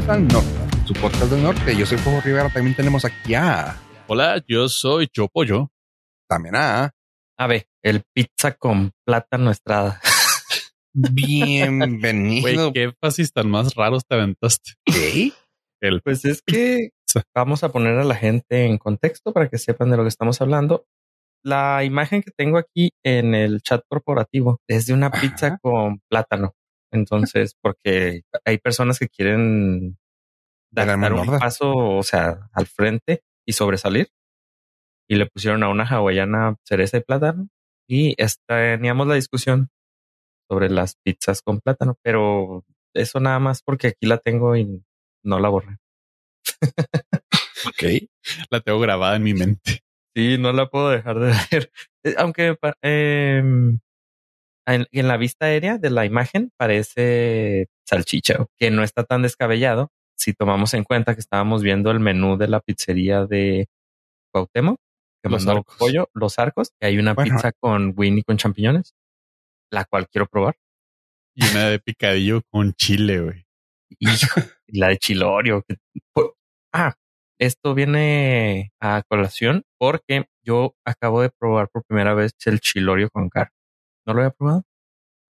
bienvenidos al Norte, su podcast del norte. Yo soy Fuego Rivera, también tenemos aquí a... Hola, yo soy Yo Pollo. También a... A ver, el pizza con plátano estrada. Bienvenido. Güey, qué énfasis tan más raros te aventaste. ¿Qué? El Pues es que vamos a poner a la gente en contexto para que sepan de lo que estamos hablando. La imagen que tengo aquí en el chat corporativo es de una Ajá. pizza con plátano. Entonces, porque hay personas que quieren dar, dar un paso, o sea, al frente y sobresalir. Y le pusieron a una hawaiana cereza y plátano. Y teníamos la discusión sobre las pizzas con plátano, pero eso nada más porque aquí la tengo y no la borré. Ok. la tengo grabada en mi mente. Sí, no la puedo dejar de ver. Eh, Aunque em, en, en la vista aérea de la imagen parece salchicha, que no está tan descabellado si tomamos en cuenta que estábamos viendo el menú de la pizzería de Cuauhtémoc, que Los mandó Arcos. pollo, los arcos, que hay una Bueno. pizza con Winnie con champiñones, la cual quiero probar. Y una de picadillo con chile, güey. Y la de Chilorio. que- por- ah, esto viene a colación porque yo acabo de probar por primera vez el Chilorio con carne. ¿No lo había probado?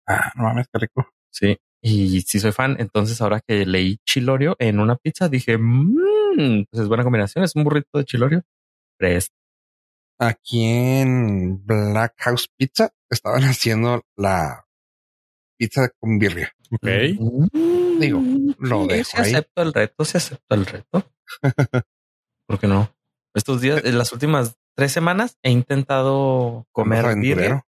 Ah, no mames, qué rico. Sí. Y sí soy fan. Entonces ahora que leí Chilorio en una pizza dije, mmm, pues es buena combinación. Es un burrito de Chilorio. Fresco. Aquí en Black House Pizza estaban haciendo la pizza con birria. Ok. Mm, Digo, lo sí, dejo ahí. acepto el reto, se acepta el reto. ¿Por qué no? Estos días, en las últimas tres semanas, he intentado comer birria.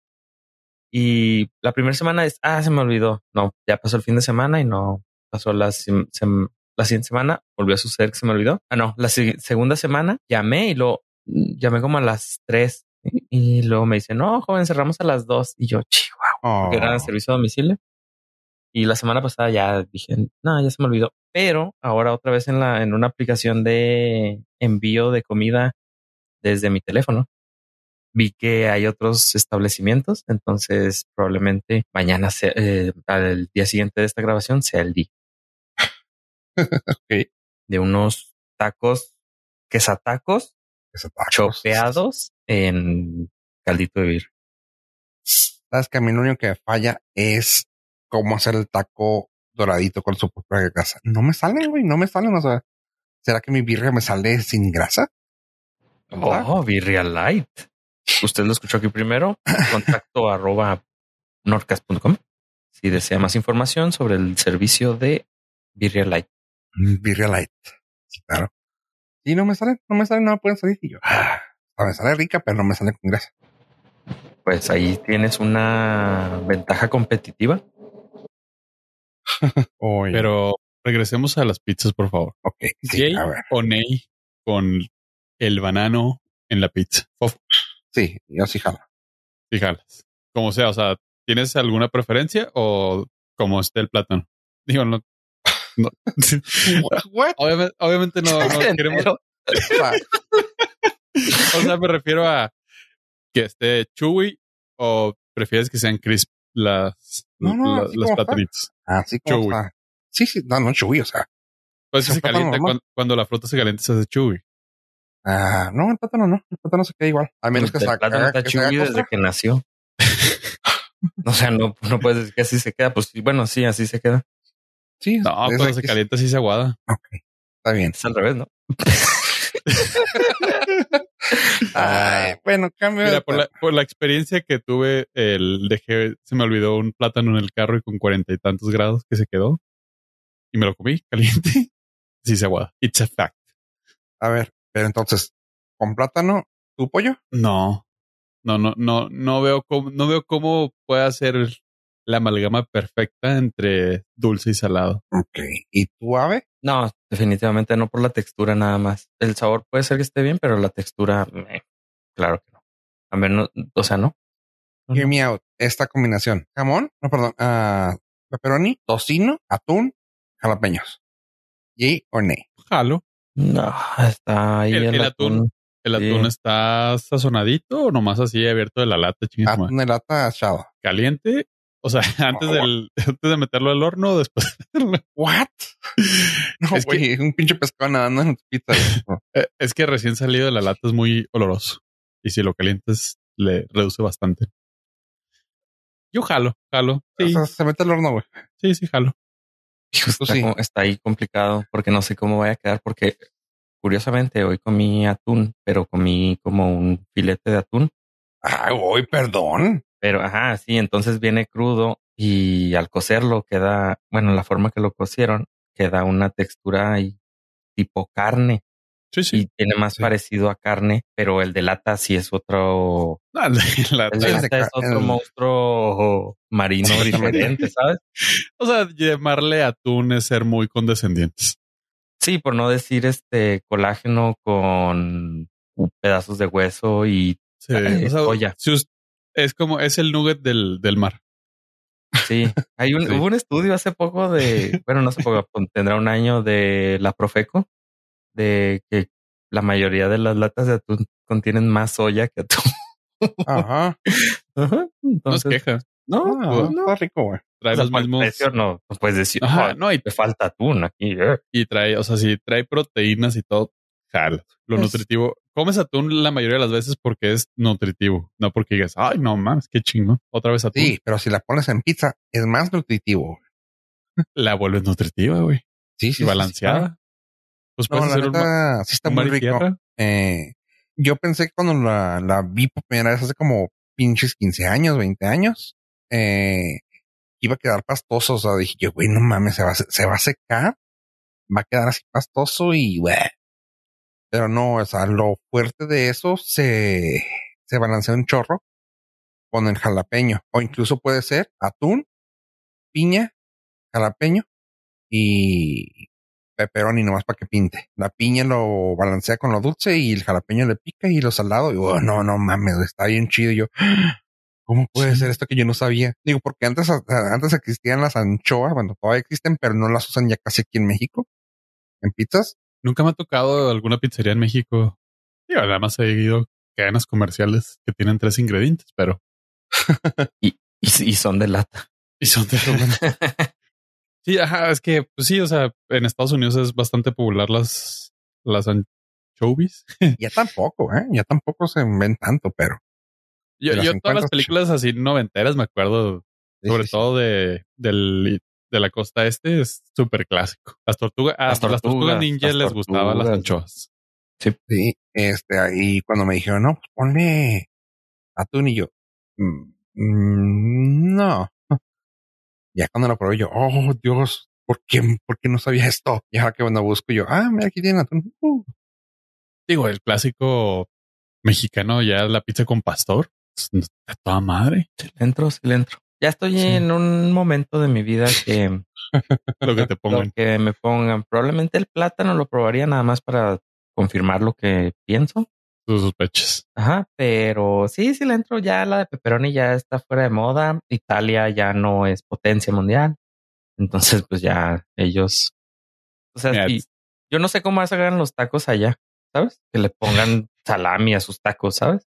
Y la primera semana es, ah, se me olvidó. No, ya pasó el fin de semana y no pasó la, sim- sem- la siguiente semana. Volvió a suceder que se me olvidó. Ah, no, la si- segunda semana llamé y lo llamé como a las tres y, y luego me dice, no, joven, cerramos a las dos y yo, chihuahua, Oh, que era servicio a domicilio. Y la semana pasada ya dije, no, ya se me olvidó. Pero ahora otra vez en la, en una aplicación de envío de comida desde mi teléfono, vi que hay otros establecimientos. Entonces probablemente mañana sea, eh, al día siguiente de esta grabación sea el día de unos tacos, quesatacos Ese taco. chopeados en caldito de birria. Sabes que a mí lo único que me falla es cómo hacer el taco doradito con su propia grasa. No me salen, güey, no me salen. O sea, ¿será que mi birria me sale sin grasa? Oh, birria light. Usted lo escuchó aquí primero. Contacto arroba norcas.com. Si desea más información sobre el servicio de birria light. Mm, Birria light. Sí, claro. Y no me salen, no me salen, no me pueden salir. Y yo, ah, me sale rica, pero no me sale con grasa. Pues ahí tienes una ventaja competitiva. Pero regresemos a las pizzas, por favor. ok, sí, Jay a ver. o Ney con el banano en la pizza. Fofo, Sí, yo sí jalo. fíjalas. Como sea, o sea, ¿tienes alguna preferencia o como esté el plátano? Digo, no. no. What? obviamente, obviamente no, no queremos. Pero- O sea, me refiero a que esté chewy o prefieres que sean crisp las, No, no, la- así los como está. platanitos. Así como Chewy. está. Sí, sí, no, no, chuy, o sea. Pues que ¿Un se calienta cuando la fruta se calienta se hace chewy. Ah, no, el plátano no, el plátano se queda igual. A menos que el se plátano está desde que nació. o sea, no, no puedes decir que así se queda. Pues sí, bueno, sí, así se queda. Sí, No, es- cuando se calienta sí se aguada. Está bien. Es al revés, ¿no? Ay, bueno, cambio. Mira, por la, por la experiencia que tuve, el dejé, se me olvidó un plátano en el carro y con cuarenta y tantos grados que se quedó y me lo comí caliente. Sí se aguada. It's a fact. A ver, pero entonces, con plátano, tu pollo. No, no, no, no, no veo cómo, no veo cómo puede ser la amalgama perfecta entre dulce y salado. Ok. ¿Y tu ave? No, definitivamente no por la textura nada más. El sabor puede ser que esté bien, pero la textura, claro que no. A menos, o sea, no. Hear me out. Esta combinación. Jamón, no, perdón. ah, pepperoni, tocino, atún, jalapeños. ¿Y o nay? Jalo. No, está ahí El- el, el atún. atún. ¿El Sí. atún está sazonadito o nomás así abierto de la lata? Atún de lata. ¿Caliente O sea, antes, del, antes de meterlo al horno, después. ¿What? No, Es que- güey, un pinche pescado nadando en tu pizza. No. Eh, es que recién salido de la lata es muy oloroso. Y si lo calientas, le reduce bastante. Yo jalo, jalo. Sí, O sea, se mete al horno, güey. sí, sí, jalo. Hijo, está, sí. como- está ahí complicado porque no sé cómo vaya a quedar porque curiosamente hoy comí atún, pero comí como un filete de atún. Ay, güey, perdón. Pero ajá, sí, entonces viene crudo y al cocerlo queda, bueno, la forma que lo cocieron, queda una textura ahí tipo carne Sí, sí. y tiene más sí. parecido a carne, pero el de lata sí es otro, No, el de el lata es otro el- monstruo marino diferente, ¿sabes? o sea, llamarle atún es ser muy condescendientes. Sí, por no decir este colágeno con pedazos de hueso y Sí, Eh, o sea, soya. si us- es como, es el nugget del, del mar. sí. Hay un, Sí. hubo un estudio hace poco de, bueno, no hace poco, tendrá un año de la Profeco, de que la mayoría de las latas de atún contienen más soya que atún. Ajá. Ajá. No es Entonces, queja. no, Ah, pues no. Está rico, güey. Trae O sea, los mismos. precio no, no puedes decir, Ajá, "Ah, no, y, te falta atún aquí. eh". y trae, o sea, si trae proteínas y todo, jala. Lo Pues- nutritivo. Comes atún la mayoría de las veces porque es nutritivo, no porque digas, ay, no mames, qué chingo. Otra vez atún. Sí, pero si la pones en pizza, es más nutritivo. La vuelves nutritiva, güey. Sí, sí. y balanceada. Pues No, la hacer un, neta, sí está un muy rico. Eh, yo pensé que cuando la, la vi por primera vez hace como pinches 15 años, 20 años, eh, iba a quedar pastoso. O sea, dije yo, güey, no mames, se va, se va a secar, va a quedar así pastoso y güey. Pero no, o sea, lo fuerte de eso se, se balancea un chorro con el jalapeño. O incluso puede ser atún, piña, jalapeño y pepperoni nomás para que pinte. La piña lo balancea con lo dulce y el jalapeño le pica y lo salado. Y oh, no, no mames, está bien chido. Y yo, ¿cómo puede Sí. ser esto que yo no sabía? Digo, porque antes, antes existían las anchoas, bueno, todavía existen, pero no las usan ya casi aquí en México. En pizzas. Nunca me ha tocado alguna pizzería en México. Digo, además he ido cadenas comerciales que tienen tres ingredientes, pero Y, y son de lata. y son de Sí, ajá, es que pues sí, o sea, en Estados Unidos es bastante popular las las anchovies. ya tampoco, ¿eh? Ya tampoco se ven tanto, pero. Yo, las yo todas las 50, películas así noventeras me acuerdo, sí, sobre sí, sí. todo de del de la costa este, es súper clásico. Las tortugas, ah, Las las tortugas tortugas, ninja les gustaban las tortugas. anchoas. Sí, este, ahí cuando me dijeron, no, pues ponle atún y yo, "Mm, mm, no. Ya cuando lo probé yo, oh Dios, ¿por qué, por qué no sabía esto? Y ahora que cuando busco yo, ah, mira, aquí tiene atún. Uh, Digo, el clásico mexicano, ya la pizza con pastor, es de toda madre. Sí le entro, sí le entro. Ya estoy Sí. en un momento de mi vida que Lo que te lo pongan. que me pongan. Probablemente el plátano lo probaría nada más para confirmar lo que pienso. Tus sospechas. Ajá, pero sí, sí le entro. Ya la de pepperoni ya está fuera de moda. Italia ya no es potencia mundial. Entonces, pues ya ellos. O sea, sí, yo no sé cómo hagan los tacos allá, ¿sabes? Que le pongan salami a sus tacos, ¿sabes?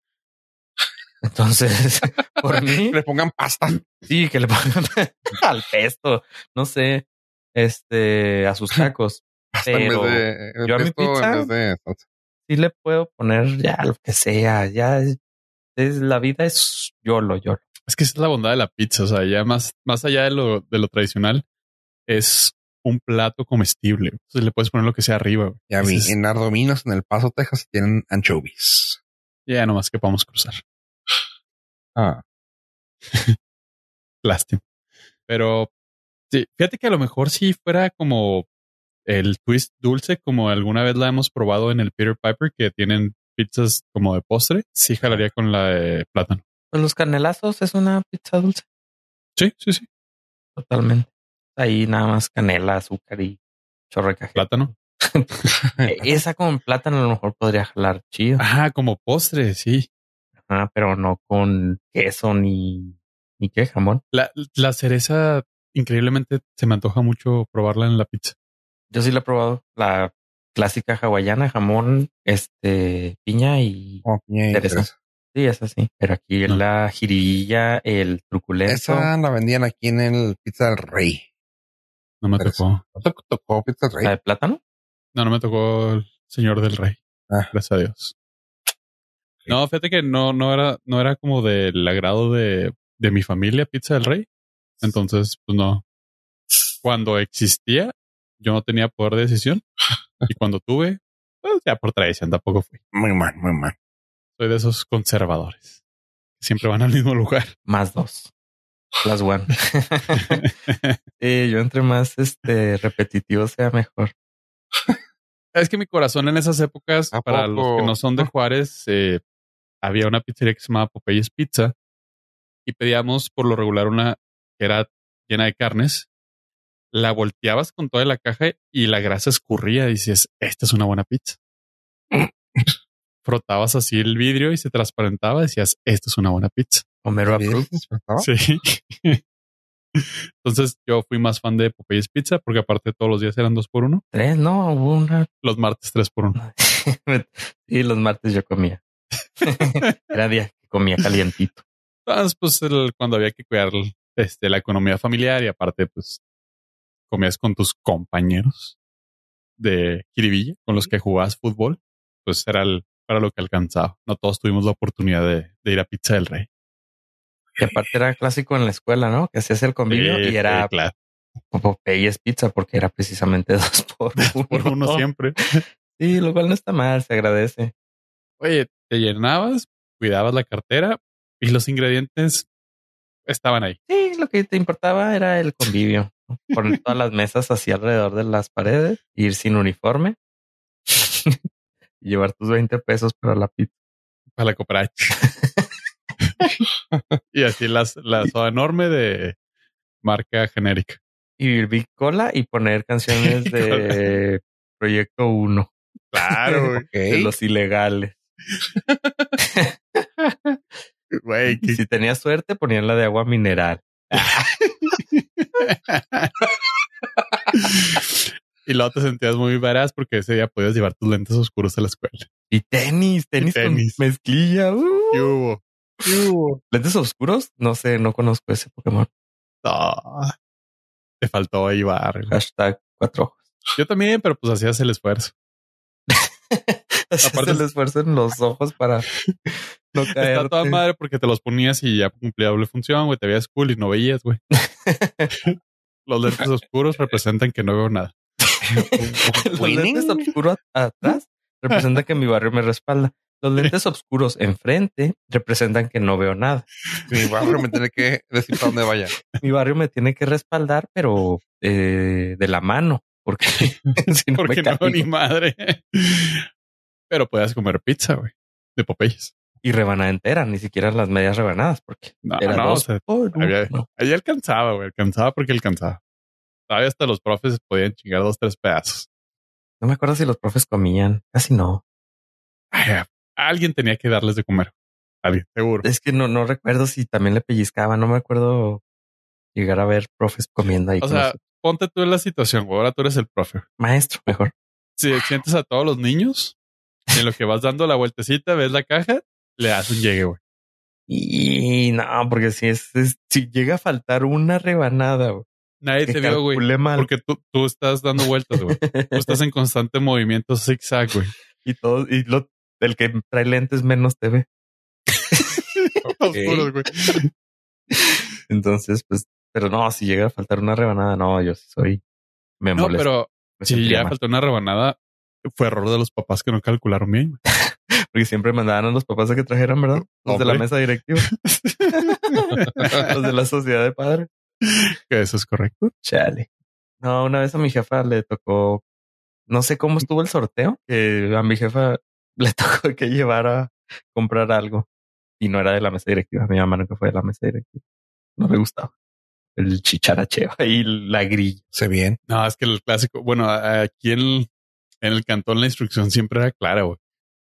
Entonces, por mí, le pongan pasta. sí, que le pongan al pesto, no sé, este, a sus tacos. Pero en vez de, yo a mi pizza- vez de. Sí le puedo poner ya lo que sea, ya es, es- la vida es yolo, yolo. Es que esa es la bondad de la pizza. O sea, ya más, más allá de lo, de lo tradicional, es un plato comestible. Entonces le puedes poner lo que sea arriba. vi, Ese es- en Ardominos, en El Paso, Texas, tienen anchovies. Ya nomás que podamos cruzar. Ah, Lástima. Pero sí, fíjate que a lo mejor si fuera como el twist dulce, como alguna vez la hemos probado en el Peter Piper, que tienen pizzas como de postre, sí jalaría con la de plátano. Pues los canelazos es una pizza dulce, Sí, sí, sí. totalmente. Ahí nada más canela, azúcar y chorro de cajeta. Plátano. E- Esa con plátano a lo mejor podría jalar chido, Ah, como postre, sí. Ajá, pero no con queso ni, ni qué jamón. La, la cereza, increíblemente, se me antoja mucho probarla en la pizza. Yo sí la he probado, la clásica hawaiana, jamón, este, piña y como piña. Sí, es así. Pero aquí No. la jiribilla, el truculento. Esa la vendían aquí en el Pizza del Rey. No me Pero tocó. ¿No te tocó Pizza del ¿La Rey? de plátano? No, no me tocó el señor del rey. Ah. Gracias a Dios. No, fíjate que no, no era, no era como del agrado de, de mi familia Pizza del Rey. Entonces, pues no. Cuando existía, yo no tenía poder de decisión. Y cuando tuve, pues ya por tradición tampoco fui. Muy mal, muy mal. Soy de esos conservadores. Siempre van al mismo lugar. Más dos. Plus one. Sí, yo entre más este repetitivo sea mejor. Es que mi corazón en esas épocas, ¿A para poco? los que no son de Juárez, eh, había una pizzería que se llamaba Popeyes Pizza y pedíamos por lo regular una que era llena de carnes. La volteabas con toda la caja y la grasa escurría y dices, esta es una buena pizza. Frotabas así el vidrio y se transparentaba y decías, esta es una buena pizza. Homero. Sí. Entonces yo fui más fan de Popeyes Pizza porque aparte todos los días eran dos por uno, Tres, no, hubo una. los martes tres por uno. y los martes yo comía. Era día que comía calientito. Entonces, pues el- cuando había que cuidar este, la economía familiar y aparte, pues comías con tus compañeros de Kiribilla con los que jugabas fútbol, pues era el, para lo que alcanzaba. No todos tuvimos la oportunidad de, de ir a Pizza del Rey. Que aparte era clásico en la escuela, ¿no? Que hacías el convivio Sí, y era sí, claro, Popeyes Pizza porque era precisamente dos por uno. por uno siempre. Sí, lo cual no está mal, se agradece. Oye, te llenabas, cuidabas la cartera y los ingredientes estaban ahí. Sí, lo que te importaba era el convivio. Poner todas las mesas así alrededor de las paredes, ir sin uniforme y llevar tus 20 pesos para la pizza. para la cooperacha. y así las, la soda enorme de marca genérica. Y Big Cola y poner canciones de Proyecto 1, Claro, Ok. de los ilegales. güey. Si tenías suerte, ponían la de agua mineral. Y luego te sentías muy veraz porque ese día podías llevar tus lentes oscuros a la escuela. Y tenis, tenis, tenis. con mezclilla. uh. ¿Qué hubo? ¿Lentes oscuros? No sé, no conozco ese Pokémon. No. Te faltó ahí bar. Hashtag cuatro ojos. Yo también, pero pues hacías el esfuerzo. Aparte- el esfuerzo en los ojos para no. Está toda madre porque te los ponías y ya cumplía doble función, güey. Te veías cool y no veías, güey. Los lentes oscuros representan que no veo nada. Los lentes oscuros atrás representan que mi barrio me respalda. Los lentes oscuros enfrente representan que no veo nada. Mi barrio me tiene que decir para dónde vaya. Mi barrio me tiene que respaldar, pero eh, de la mano, porque si no Porque me no ni madre. Pero podías comer pizza, güey. De Popeyes. Y rebanada entera, ni siquiera las medias rebanadas, porque No, era no, dos o sea, había- Ahí alcanzaba, güey. Alcanzaba porque alcanzaba. Todavía hasta los profes podían chingar dos, tres pedazos. No me acuerdo si los profes comían, casi no. Ay, alguien tenía que darles de comer. Alguien, seguro. Es que no, no recuerdo si también le pellizcaba, no me acuerdo llegar a ver profes comiendo ahí. O sea, nosotros. ponte tú en la situación, güey. Ahora tú eres el profe. maestro, mejor. Si sientes a todos los niños, en lo que vas dando la vueltecita, ves la caja, le das un llegue, güey. Y no, porque si es, es- si llega a faltar una rebanada, güey, Nadie te vio, güey. Porque tú, tú estás dando vueltas, güey. Tú estás en constante movimiento zigzag, güey. y todo, y lo, el que trae lentes menos te ve. Oscuros, güey. Entonces, pues, pero no, si llega a faltar una rebanada, no, yo sí soy, me No, molesto. pero me si ya mal. faltó una rebanada, fue error de los papás que no calcularon bien. Porque siempre mandaban a los papás a que trajeran, ¿verdad? Los de la mesa directiva. los de la sociedad de padres. Que eso es correcto. Chale. No, una vez a mi jefa le tocó, no sé cómo estuvo el sorteo, que a mi jefa le tocó que llevara a comprar algo y no era de la mesa directiva. Mi mamá nunca fue de la mesa directiva. No le gustaba. El chicharacheo y la grilla. Sé bien. No, es que el clásico, bueno, aquí en el, en el cantón la instrucción siempre era clara, güey.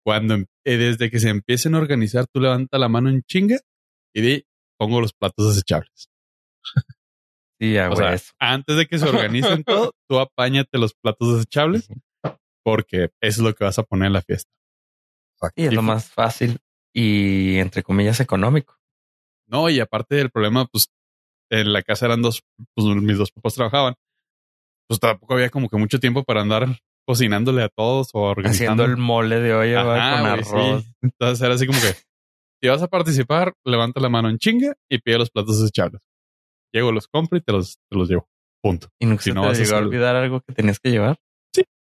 Cuando em- eh, desde que se empiecen a organizar, tú levanta la mano en chinga y di, pongo los platos desechables. Sí, ya, O sea, antes de que se organicen todo, tú apáñate los platos desechables porque eso es lo que vas a poner en la fiesta. Y es lo más fácil y entre comillas económico. No, y aparte del problema, pues en la casa eran dos, pues mis dos papás trabajaban. Pues tampoco había como que mucho tiempo para andar cocinándole a todos o organizando Haciendo el mole de olla con güey, arroz. sí. Entonces era así como que si vas a participar, levanta la mano en chinga y pide los platos desechables. Llego, los compro y te los, te los llevo. Punto. Y nunca Si no te vas a llegó a hacer- olvidar algo que tenías que llevar.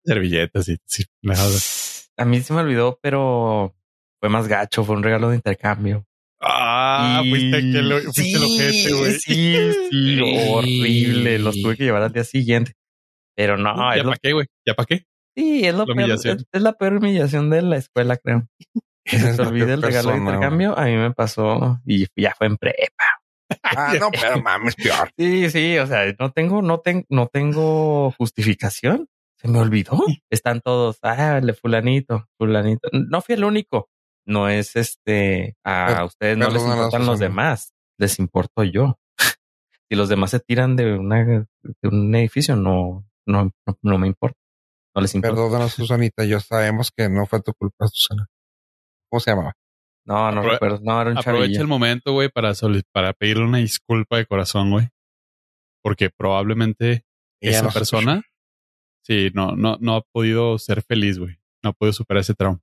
Servilletas y sí. A mí se me olvidó, pero fue más gacho. Fue un regalo de intercambio. Ah, Y- fuiste, aquel, fuiste el ojete, güey. Sí, sí, horrible. Los tuve que llevar al día siguiente. Pero no, ¿Ya lo, para qué, güey? ¿Ya para qué? Sí, es, lo la peor, humillación. es, es la peor humillación de la escuela, creo. Que se te olvide el regalo de intercambio. A mí me pasó y ya fue en prepa. Ah, no, pero mames, peor. Sí, sí, o sea, no tengo, no tengo, no tengo justificación. Se me olvidó. Están todos, ah, el fulanito, fulanito. No fui el único. No es este, a ustedes no les importan los demás, les importo yo. si los demás se tiran de una, de un edificio, no, no, no, no me importa. No les importa. Perdónanos, Susanita. Yo sabemos que no fue tu culpa, Susana. ¿Cómo se llamaba? No, no Aprove- recuerdo. No, era un Aprovecha chavillo. el momento, güey, para, pedirle una disculpa de corazón, güey. Porque probablemente Ella esa persona, sí, no, no, no ha podido ser feliz, güey. No ha podido superar ese trauma.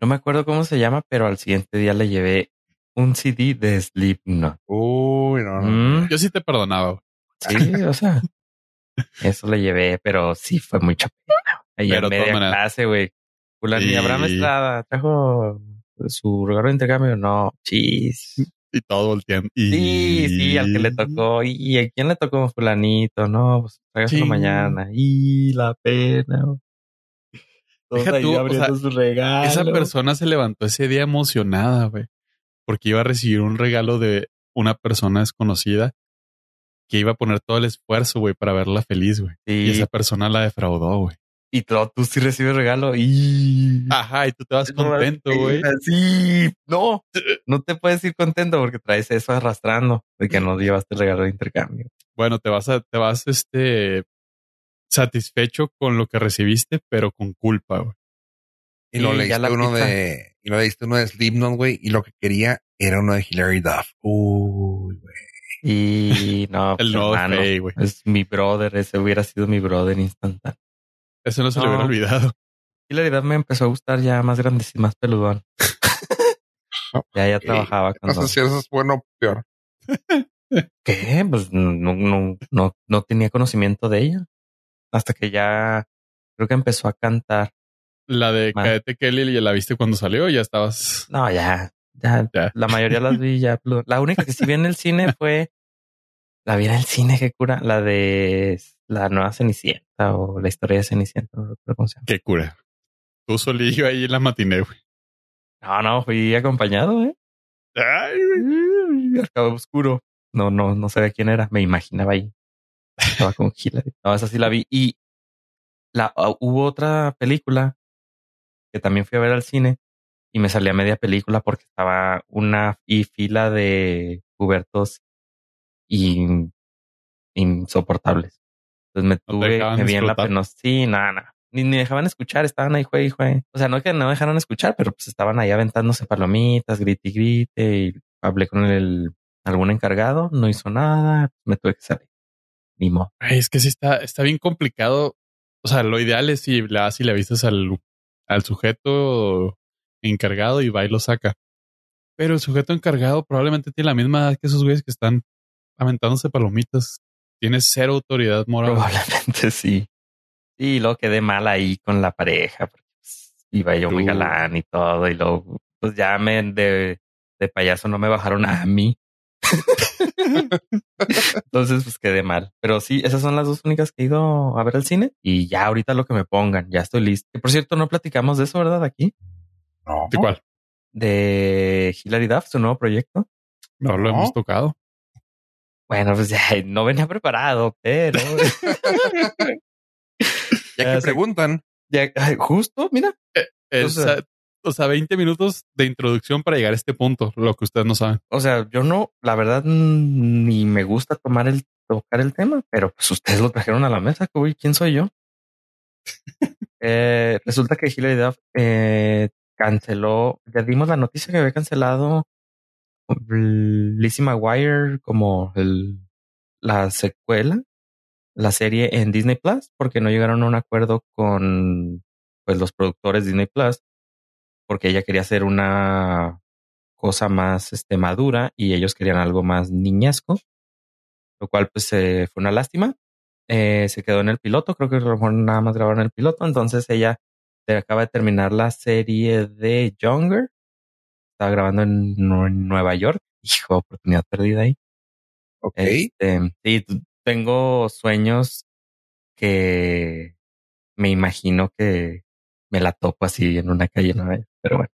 No me acuerdo cómo se llama, pero al siguiente día le llevé un CD de Slipknot. Uy, no, no. Mm. Yo sí te perdonaba, güey. Sí, o sea, eso le llevé, pero sí fue mucha pena. Ahí en media clase, güey. Fulano, y Y- Abraham Estrada trajo su regalo de intercambio. No, chis. Y todo volteando. Y... Sí, sí, al que le tocó. ¿Y a quién le tocó fulanito? No, pues tráigaselo Sí. mañana. Y la pena. Deja tú, o sea, su regalo. Esa persona se levantó ese día emocionada, güey. Porque iba a recibir un regalo de una persona desconocida que iba a poner todo el esfuerzo, güey, para verla feliz, güey. Y esa persona la defraudó, güey. y tú, tú sí recibes regalo. Y Ajá, y tú te vas contento, güey. Sí, no, no te puedes ir contento porque traes eso arrastrando de que no llevaste el regalo de intercambio. Bueno, te vas a, te vas, este, satisfecho con lo que recibiste, pero con culpa, güey. Y lo leíste uno pizza. de, y lo leíste uno de Slipknot, güey, y lo que quería era uno de Hilary Duff. Uy, güey. Y no, pues, El nuevo hermano, Fey, güey. es mi brother, ese hubiera sido mi brother instantáneo. Eso no se le No. hubiera olvidado. Y la verdad me empezó a gustar ya más grande y más peludón. ya ya trabajaba No cuando... sé si eso es bueno o peor. ¿Qué? Pues no, no, no, no tenía conocimiento de ella. Hasta que ya creo que empezó a cantar. La de. Cadete Kelly, ¿ya la viste cuando salió? Ya estabas. No, ya, ya, Ya. la mayoría las vi ya. La única que sí vi en el cine fue la vi en el cine, qué cura, la de la nueva Cenicienta o la historia de Cenicienta, no recuerdo cómo se llama. Qué cura. Tú solillo ahí en la matiné, güey. No, no, fui acompañado, eh. Ay. Acabó oscuro. No, no, no sabía quién era. Me imaginaba ahí. Estaba con Hillary. No, esa sí la vi. Y la ah, hubo otra película que también fui a ver al cine y me salía media película porque estaba una y fila de pubertos in- insoportables. Entonces me tuve, dejaban me vi en la pena. Sí, nada, nada. Ni me dejaban escuchar, estaban ahí, juegue y juegue. O sea, no que no dejaron escuchar, pero pues estaban ahí aventándose palomitas, grite y grite. Y hablé con el algún encargado, no hizo nada, me tuve que salir. Ni modo. Ay, es que sí está, está bien complicado. O sea, lo ideal es si le das y le avisas al, al sujeto encargado y va y lo saca. Pero el sujeto encargado probablemente tiene la misma edad que esos güeyes que están aventándose palomitas. Tiene cero autoridad moral. Probablemente sí. Y luego quedé mal ahí con la pareja, pues, iba yo muy galán y todo, y luego pues ya me de, de payaso no me bajaron a mí. Entonces, pues quedé mal. Pero sí, esas son las dos únicas que he ido a ver al cine. Y ya ahorita lo que me pongan, ya estoy listo. Que por cierto, no platicamos de eso, ¿verdad? Aquí. No. ¿De cuál? De Hilary Duff, su nuevo proyecto. No lo No. hemos tocado. Bueno, pues ya no venía preparado, pero Ya que sé. preguntan, ya, ay, justo, mira. Es, O sea- o sea, 20 minutos de introducción para llegar a este punto, lo que ustedes no saben. O sea, yo no, la verdad, mm, ni me gusta tomar el, tocar el tema, pero pues ustedes lo trajeron a la mesa. ¿Quién soy yo? Eh, resulta que Hilary Duff eh, canceló, ya dimos la noticia que había cancelado Lizzie McGuire como el, la secuela, la serie en Disney Plus, porque no llegaron a un acuerdo con pues los productores de Disney Plus, porque ella quería hacer una cosa más este, madura y ellos querían algo más niñesco, lo cual pues fue una lástima. Eh, se quedó en el piloto, creo que a lo mejor nada más grabaron el piloto, entonces ella acaba de terminar la serie de Younger, estaba grabando en, Nueva York, hijo, oportunidad perdida ahí. Ok. Este, sí, tengo sueños que me imagino que me la topo así en una calle, ¿no? pero bueno.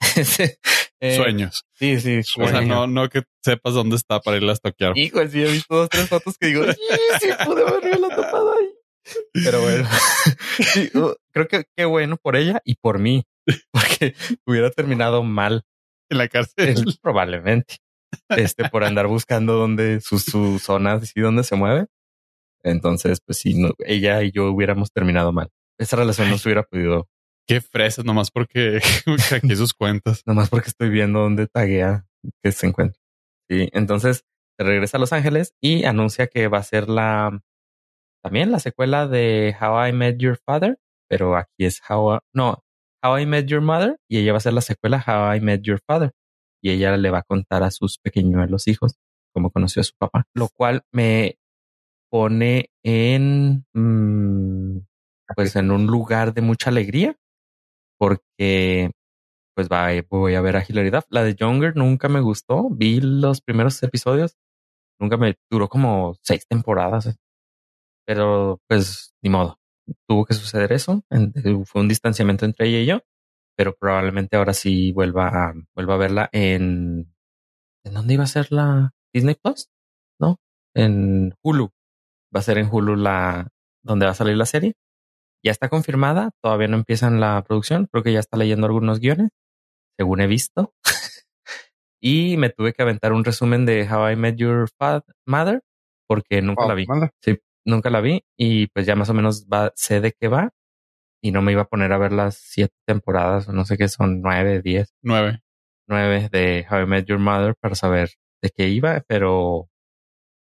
Eh, sueños. Sí, sí. O sea, no, no que sepas dónde está para irla a toquear. Hijo, sí, he visto dos, tres fotos que digo, sí, pude haberme la topado ahí. Pero bueno, sí, uh, creo que qué bueno por ella y por mí, porque hubiera terminado mal en la cárcel. Probablemente. Este, por andar buscando dónde sus, sus zonas y dónde se mueve. Entonces, pues sí, no, ella y yo hubiéramos terminado mal. Esa relación no se hubiera podido Qué fresas, nomás porque aquí sus cuentas. nomás porque estoy viendo dónde taguea que se encuentra. Sí, entonces regresa a Los Ángeles y anuncia que va a ser la también la secuela de How I Met Your Father, pero aquí es How no, How I Met Your Mother y ella va a ser la secuela How I Met Your Father y ella le va a contar a sus pequeñuelos hijos cómo conoció a su papá, lo cual me pone en mm, pues en un lugar de mucha alegría porque pues va, voy a ver a Hilary Duff. La de Younger nunca me gustó. Vi los primeros episodios. Nunca me duró como seis temporadas. Eh. Pero pues ni modo. Tuvo que suceder eso. Fue un distanciamiento entre ella y yo. Pero probablemente ahora sí vuelva a, vuelva a verla en... ¿En dónde iba a ser la Disney Plus? ¿No? En Hulu. Va a ser en Hulu la... donde va a salir la serie ya está confirmada, todavía no empiezan la producción, creo que ya está leyendo algunos guiones, según he visto. y me tuve que aventar un resumen de How I Met Your Mother, porque nunca la vi. Sí, nunca la vi y pues ya más o menos va, sé de qué va y no me iba a poner a ver las siete temporadas o no sé qué son, nueve, diez. Nueve. Nueve de How I Met Your Mother para saber de qué iba, pero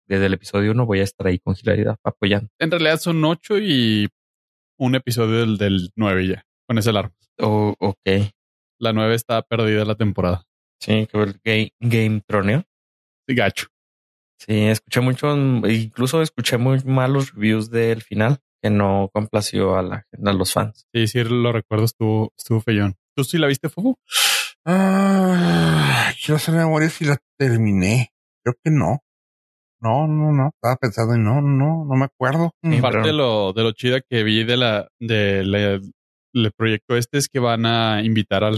desde el episodio uno voy a estar ahí con hilaridad apoyando. En realidad son ocho y un episodio del, del 9 ya, con ese alarma. Oh, ok. La 9 está perdida la temporada. Sí, que el game, game troneo. Sí, gacho. Sí, escuché mucho, incluso escuché muy malos reviews del final, que no complació a, la, a los fans. Sí, sí, lo recuerdo, estuvo, estuvo feyón. ¿Tú sí la viste, Fuego? Ah, quiero hacer memoria si la terminé. Creo que no. No, no, no. Estaba pensando y no, no, no me acuerdo. parte de lo, de lo chida que vi de la, de el proyecto este es que van a invitar a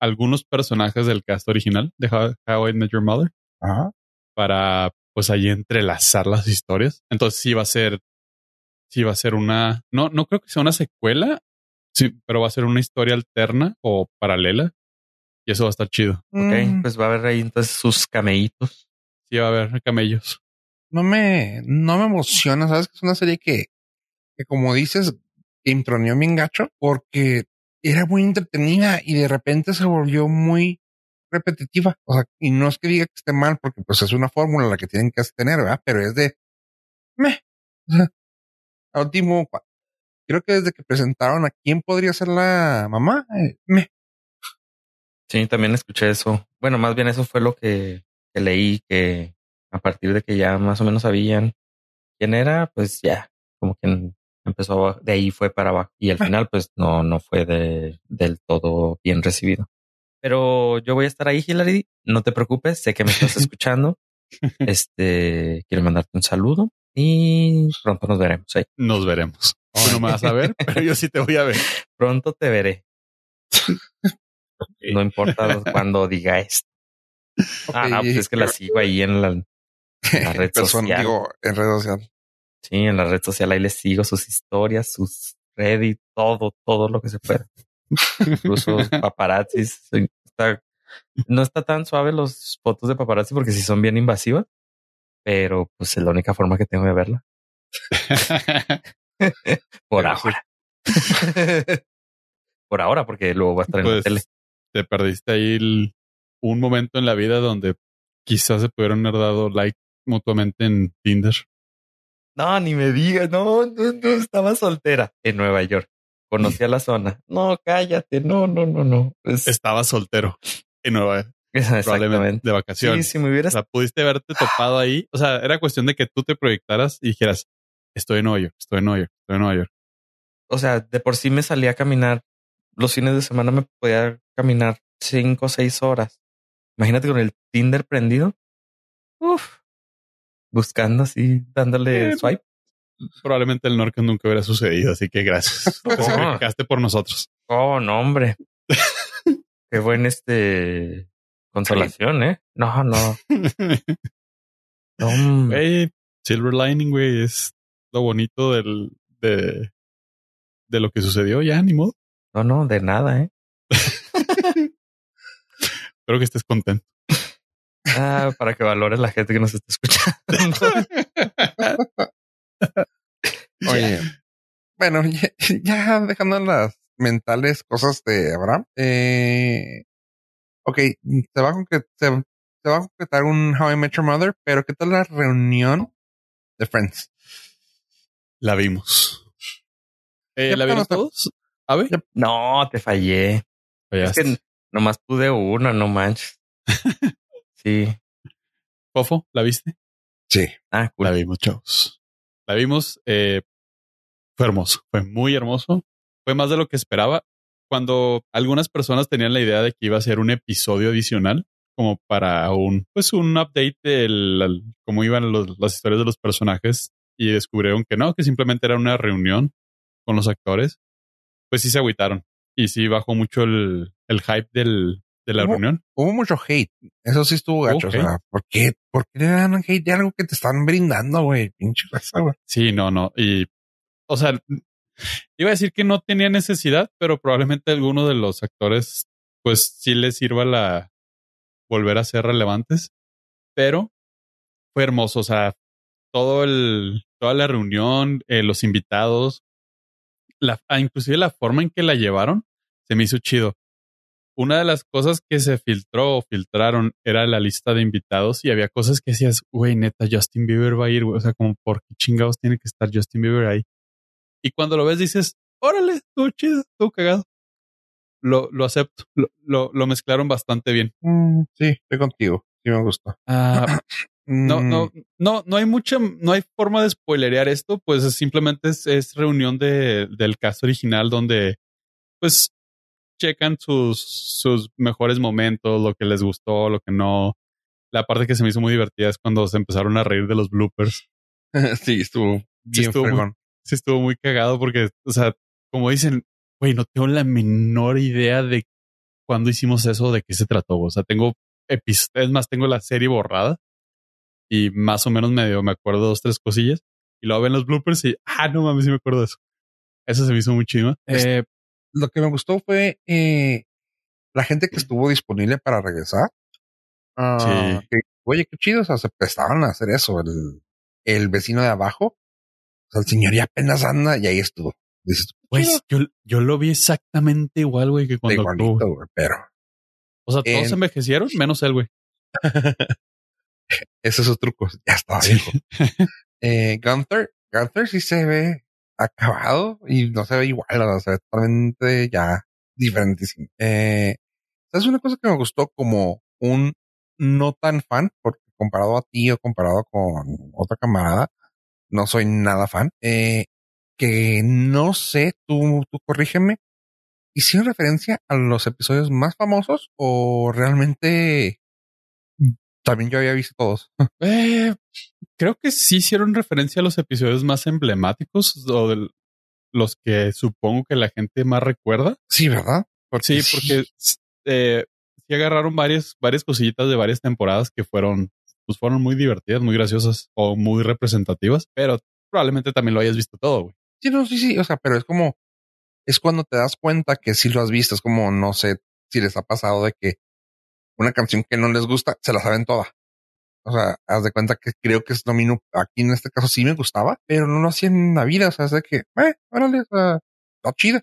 algunos personajes del cast original de How, I Met Your Mother. Para, pues, ahí entrelazar las historias. Entonces sí va a ser, sí va a ser una, no, no creo que sea una secuela, sí, pero va a ser una historia alterna o paralela. Y eso va a estar chido. Ok, mm. pues va a haber ahí entonces sus cameitos va a haber camellos. No me, no me emociona, sabes que es una serie que, que como dices, introneó bien gacho porque era muy entretenida y de repente se volvió muy repetitiva. O sea, y no es que diga que esté mal, porque pues es una fórmula la que tienen que tener, ¿verdad? Pero es de me. O último, creo que desde que presentaron a quién podría ser la mamá, eh, me. Sí, también escuché eso. Bueno, más bien eso fue lo que que leí que a partir de que ya más o menos sabían quién era, pues ya, como que empezó de ahí fue para abajo y al final pues no, no fue de, del todo bien recibido. Pero yo voy a estar ahí, Hilary. No te preocupes, sé que me estás escuchando. Este, quiero mandarte un saludo y pronto nos veremos. Ahí. Nos veremos. no me vas a ver, pero yo sí te voy a ver. Pronto te veré. No importa cuando diga esto. Ah, pues es que la sigo ahí en la, red social. Digo, en red social. Sí, en la red social ahí les sigo sus historias, sus Reddit, todo, todo lo que se pueda. Incluso paparazzis. no está tan suave los fotos de paparazzi porque sí son bien invasivas, pero pues es la única forma que tengo de verla. Por ahora. Por ahora, porque luego va a estar en la Pues tele. te perdiste ahí el- un momento en la vida donde quizás se pudieron haber dado like mutuamente en Tinder. No, ni me digas, no, no, no, estaba soltera en Nueva York. Conocía la zona. No, cállate, no, no, no, no. Es- Estaba soltero en Nueva probablemente exactamente. de Sí, vacaciones. si me O hubieras sea, pudiste haberte topado ahí. O sea, era cuestión de que tú te proyectaras y dijeras, estoy en Nueva York, estoy en Nueva York, estoy en Nueva York. o sea, de por sí me salía a caminar. Los fines de semana me podía caminar cinco o seis horas. Imagínate con el Tinder prendido. Uf. Buscando así, dándole swipe. Probablemente el Norca nunca hubiera sucedido, así que gracias. Te Oh. sacrificaste por nosotros. Oh, no, hombre. Qué buen este consolación, ¿eh? No, no. Güey, Silver Lining, güey, es lo bonito del, de, de lo que sucedió ya, ni modo. No, no, de nada, ¿eh? Espero que estés contento. Ah, para que valores la gente que nos está escuchando. Oye, bueno, ya, ya dejando las mentales cosas de Abraham, eh, ok, se va a concretar, se, se va a concretar un How I Met Your Mother, pero ¿qué tal la reunión de Friends? La vimos. Eh, ¿La vieron estamos- todos? A ver, No, te fallé. Es que nomás pude una, no manches. Sí. Fofo, ¿la viste? Sí. Ah, cool. La vimos, chavos. La vimos. eh, fue hermoso. Fue muy hermoso. Fue más de lo que esperaba. Cuando algunas personas tenían la idea de que iba a ser un episodio adicional, como para un, pues un update de cómo iban los- las historias de los personajes, y descubrieron que no, que simplemente era una reunión con los actores, pues sí se agüitaron. Y sí bajó mucho el, el hype del, de la Hubo- reunión. Hubo mucho hate. Eso sí estuvo gacho. Ok. O sea, ¿por qué, ¿por qué le dan hate de algo que te están brindando, güey? Pinche raza, güey. Sí, no, no. Y, o sea, iba a decir que no tenía necesidad, pero probablemente alguno de los actores, pues sí les sirva la volver a ser relevantes. Pero fue hermoso. O sea, todo el, toda la reunión, eh, los invitados, la, ah, inclusive la forma en que la llevaron, se me hizo chido. Una de las cosas que se filtró o filtraron era la lista de invitados y había cosas que decías, güey, neta, Justin Bieber va a ir, güey. O sea, como, ¿por qué chingados tiene que estar Justin Bieber ahí? Y cuando lo ves dices, órale, estuvo chido, estuvo cagado. Lo, lo acepto. Lo, lo, lo mezclaron bastante bien. Mm, sí, estoy contigo. Sí me gustó. Ah, no, Mm, no, no, no hay mucha, no hay forma de spoilerear esto, pues es- simplemente es, es reunión de, del cast original donde, pues, checan sus, sus mejores momentos, lo que les gustó, lo que no. La parte que se me hizo muy divertida es cuando se empezaron a reír de los bloopers. sí, estuvo bien estuvo muy- fregón. Sí, estuvo muy cagado porque, o sea, como dicen, güey, no tengo la menor idea de cuándo hicimos eso, de qué se trató. O sea, tengo episodios, es más, tengo la serie borrada y más o menos medio me acuerdo dos, tres cosillas y luego ven los bloopers y, ah, no mames, sí me acuerdo de eso. Eso se me hizo muy chido. Eh, Lo que me gustó fue eh, la gente que estuvo disponible para regresar. Ah, Sí. que, oye, qué chido. O sea, se prestaron a hacer eso. El, el vecino de abajo. O sea, el señor ya apenas anda y ahí estuvo. Dices, pues yo, yo lo vi exactamente igual, güey, que cuando actuó. pero O sea, todos En- envejecieron, menos él, güey. ese es su truco. Ya estaba Sí. viejo. Eh, Gunther, Gunther sí se ve acabado y no se ve igual, o sea, se ve totalmente ya diferentísimo. Eh, ¿sabes una cosa que me gustó como un no tan fan? Porque comparado a ti o comparado con otra camarada, no soy nada fan. Eh, que no sé, tú, tú corrígeme. ¿Hicieron referencia a los episodios más famosos o realmente también yo había visto todos? Eh, creo que sí hicieron referencia a los episodios más emblemáticos o de los que supongo que la gente más recuerda. Sí, ¿verdad? Sí, porque eh, sí agarraron varias, varias cosillitas de varias temporadas que fueron, pues fueron muy divertidas, muy graciosas o muy representativas, pero probablemente también lo hayas visto todo, güey. Sí, no, sí, sí. O sea, pero es como, es cuando te das cuenta que sí lo has visto. Es como, no sé si les ha pasado de que una canción que no les gusta, se la saben toda. O sea, haz de cuenta que creo que es domino. Aquí en este caso sí me gustaba, pero no lo hacía en la vida. O sea, es de que, eh, órale, o sea, está chida.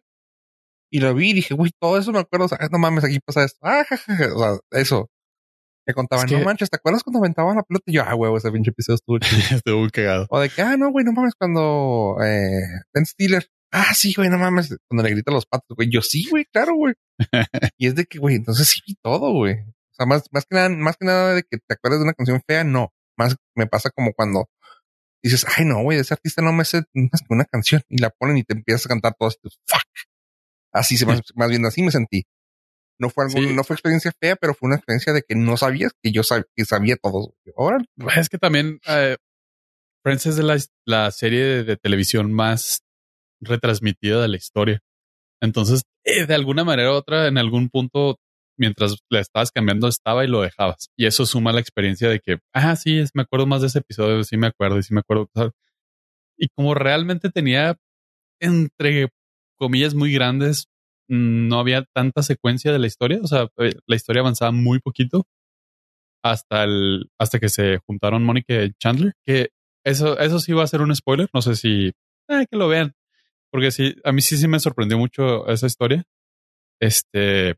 Y lo vi y dije, güey, todo eso me acuerdo. O sea, no mames, aquí pasa esto. Ah, jajaja. O sea, eso. Me contaban, Es que- no manches, ¿te acuerdas cuando aventaban la pelota? Y yo, ah, huevo, ese pinche episodio estuvo chido. Estuvo muy cagado. O de que, ah, no, güey, no mames, cuando eh, Ben Stiller. Ah, sí, güey, no mames, cuando le grita a los patos, güey. Yo sí, güey, claro, güey. y es de que, güey, entonces sí vi todo, güey. O sea, más, más que nada, más que nada de que te acuerdas de una canción fea, no. Más me pasa como cuando dices, ay, no, güey, ese artista no me sé más que una canción y la ponen y te empiezas a cantar todo esto. Fuck. Así se más, más bien así me sentí. No fue algún, Sí. no fue experiencia fea, pero fue una experiencia de que no sabías que yo sab- que sabía todo. Ahora, Es que también eh, Friends es la, la serie de, de televisión más retransmitida de la historia. Entonces, eh, de alguna manera u otra, en algún punto, mientras le estabas cambiando, estaba y lo dejabas. Y eso suma la experiencia de que, ah, sí, es, me acuerdo más de ese episodio, sí me acuerdo, y sí me acuerdo. y como realmente tenía, entre comillas, muy grandes, no había tanta secuencia de la historia. O sea, eh, la historia avanzaba muy poquito hasta el, hasta que se juntaron Mónica y Chandler, que eso, eso sí va a ser un spoiler. No sé si eh, que lo vean, porque sí, a mí sí, sí me sorprendió mucho esa historia. Este,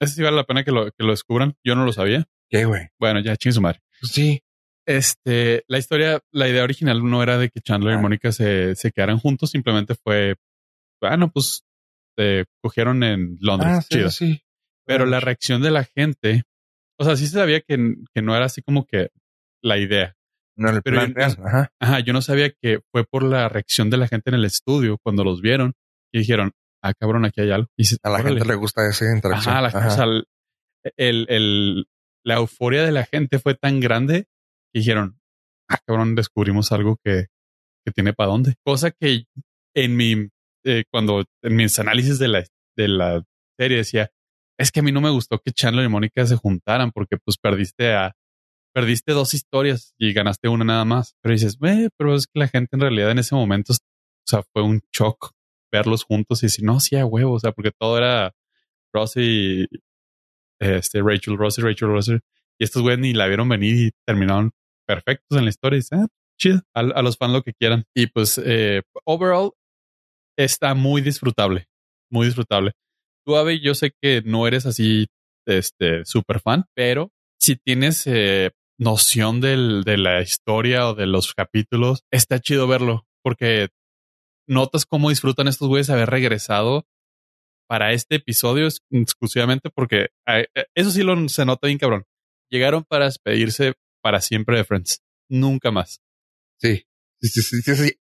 ese sí vale la pena que lo, que lo descubran. Yo no lo sabía. ¿qué, güey? Bueno, ya chingue su madre. Pues sí. Este, la historia, la idea original no era de que Chandler Ah. y Mónica se, se quedaran juntos, simplemente fue, bueno, pues se cogieron en Londres. Ah, sí, chido. sí. Pero la reacción de la gente, o sea, sí se sabía que, que no era así como que la idea. No, el Pero plan yo- real. Ajá. Ajá, yo no sabía que fue por la reacción de la gente en el estudio cuando los vieron y dijeron, ah, cabrón, aquí hay algo. Y A la "Órale". gente le gusta esa interacción. Ajá, la, Ajá. o sea, el, el- el- la euforia de la gente fue tan grande que dijeron, ah, cabrón, descubrimos algo que, que tiene para dónde. Cosa que en mi, eh, cuando en mis análisis de la, de la serie decía, es que a mí no me gustó que Chandler y Mónica se juntaran porque pues perdiste a, perdiste dos historias y ganaste una nada más. Pero dices, "Güey, pero es que la gente en realidad en ese momento, o sea, fue un shock verlos juntos y decir, no, sí, a huevo, o sea, porque todo era Ross y este, Rachel, Ross Rachel, Ross. Y estos güeyes ni la vieron venir y terminaron perfectos en la historia. Y dices, ah, chido, a, a los fans lo que quieran. Y pues, eh, overall, está muy disfrutable, muy disfrutable. Tú, Ave, yo sé que no eres así, este, super fan, pero si tienes eh, noción del, de la historia o de los capítulos, está chido verlo porque notas cómo disfrutan estos güeyes haber regresado para este episodio exclusivamente porque eh, eso sí lo se nota bien cabrón. Llegaron para despedirse para siempre de Friends. Nunca más. Sí, sí, sí, sí, sí.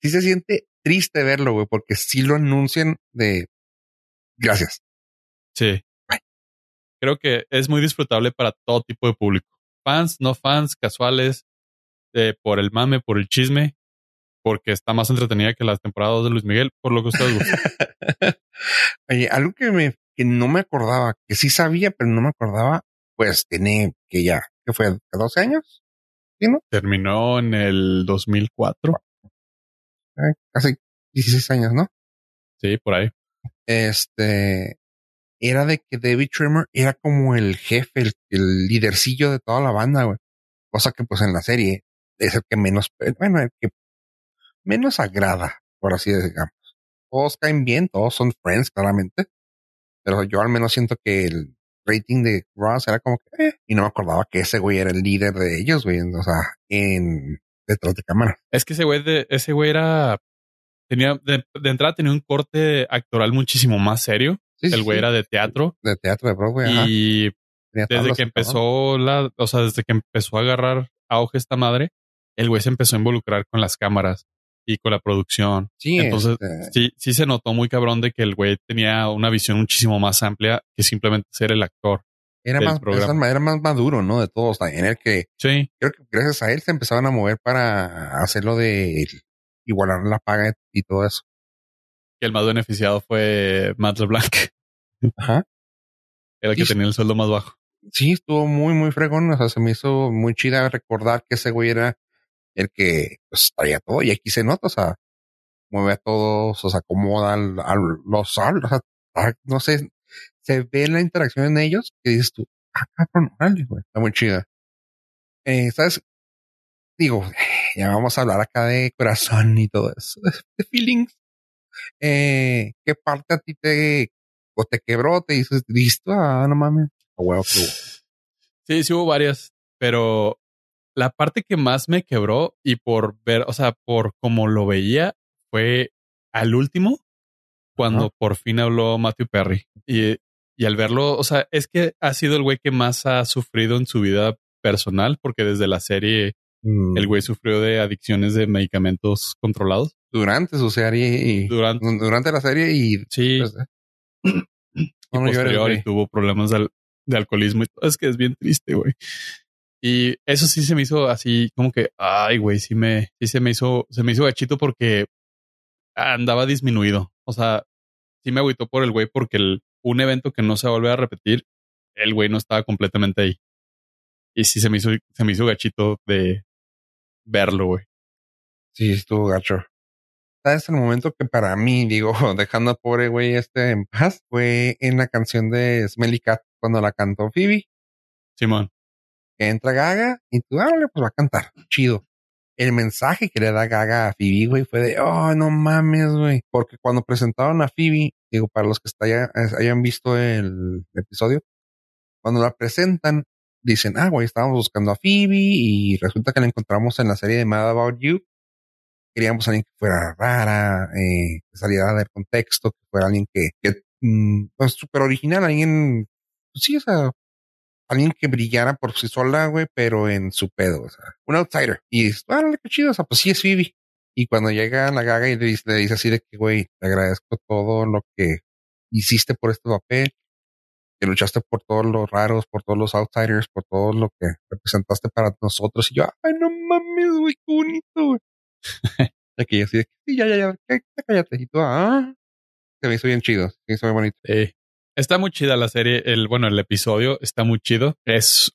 Sí se siente triste verlo, güey, porque sí lo anuncian de gracias. Sí. Creo que es muy disfrutable para todo tipo de público. Fans, no fans, casuales, eh, por el mame, por el chisme, porque está más entretenida que las temporadas de Luis Miguel, por lo que ustedes gustan. Oye, algo que me, que no me acordaba, que sí sabía, pero no me acordaba, pues tiene que ya, que fue 12 años, Terminó en el 2004. Eh, casi 16 años, ¿no? Sí, por ahí. Este era de que David Trimmer era como el jefe, el, el lidercillo de toda la banda, güey. Cosa que pues en la serie es el que menos, bueno, el que menos agrada, por así digamos. Todos caen bien, todos son friends, claramente. Pero yo al menos siento que el rating de Ross era como que, eh, y no me acordaba que ese güey era el líder de ellos, güey. O sea, en detrás de cámara. Es que ese güey de, ese güey era tenía de, de entrada tenía un corte actoral muchísimo más serio. Sí, El güey sí. era de teatro de teatro de Broadway. ajá. y Tenía desde que empezó la, o sea, desde que empezó a agarrar auge esta madre, el güey se empezó a involucrar con las cámaras y con la producción. Sí, Entonces, este, sí, sí se notó muy cabrón de que el güey tenía una visión muchísimo más amplia que simplemente ser el actor. Era más, programa. era más maduro, ¿no? De todos. También el que Sí, creo que gracias a él se empezaban a mover para hacerlo de igualar la paga y todo eso. que el más beneficiado fue Matt LeBlanc, Ajá. era el que tenía el sueldo más bajo. Sí, estuvo muy, muy fregón. O sea, se me hizo muy chida recordar que ese güey era el que pues, traía todo. Y aquí se nota, o sea, mueve a todos, o sea, acomoda al, al- los al, o sea, ah, no sé, se ve la interacción en ellos que dices tú, ah, cabrón, órale, güey, está muy chida. Eh, ¿sabes? Digo, ya vamos a hablar acá de corazón y todo eso, de feelings. Eh, ¿Qué parte a ti te, o te quebró? Te dices, listo, ah, no mames. A huevo. Sí, sí hubo varias, pero la parte que más me quebró y por ver, o sea, por como lo veía, fue al último, cuando por fin habló Matthew Perry. Y, y al verlo, o sea, es que ha sido el güey que más ha sufrido en su vida personal, porque desde la serie Mm, el güey sufrió de adicciones de medicamentos controlados. Durante su serie y Durante, durante la serie y sí, pues, y no, posterior tuvo problemas de, al- de alcoholismo y todo. Es que es bien triste, güey. Y eso sí se me hizo así como que, ay, güey, sí me, sí se me hizo, se me hizo gachito porque andaba disminuido. O sea, sí me agüitó por el güey porque el, un evento que no se va a volver a repetir, el güey no estaba completamente ahí. Y sí se me hizo, se me hizo gachito de verlo, güey. Sí, estuvo gacho. ¿Sabes? El momento que para mí, digo, dejando al pobre güey este en paz, fue en la canción de Smelly Cat, cuando la cantó Phoebe, Simón. que entra Gaga y tú, árale, pues va a cantar. Chido. El mensaje que le da Gaga a Phoebe, güey, fue de, oh, no mames, güey. Porque cuando presentaron a Phoebe, digo, para los que está ya- hayan visto el episodio, cuando la presentan, dicen, ah, güey, estábamos buscando a Phoebe y resulta que la encontramos en la serie de Mad About You. Queríamos a alguien que fuera rara, eh, que saliera del contexto, que fuera alguien que, que mm, pues súper original, alguien, pues sí, o sea, alguien que brillara por sí sola, güey, pero en su pedo, o sea, un outsider. Y dices, ah, qué chido, o sea, pues sí es Phoebe. Y cuando llega la gaga y le dice, le dice así de que, güey, te agradezco todo lo que hiciste por este papel, que luchaste por todos los raros, por todos los outsiders, por todo lo que representaste para nosotros. Y yo, ay, no mames, güey, qué bonito, güey. que yo así de que, sí, ya, ya, ya, cállate. Y tú, ah, se me hizo bien chido, se me hizo bien bonito. Sí. Está muy chida la serie. El, bueno, el episodio está muy chido. Es,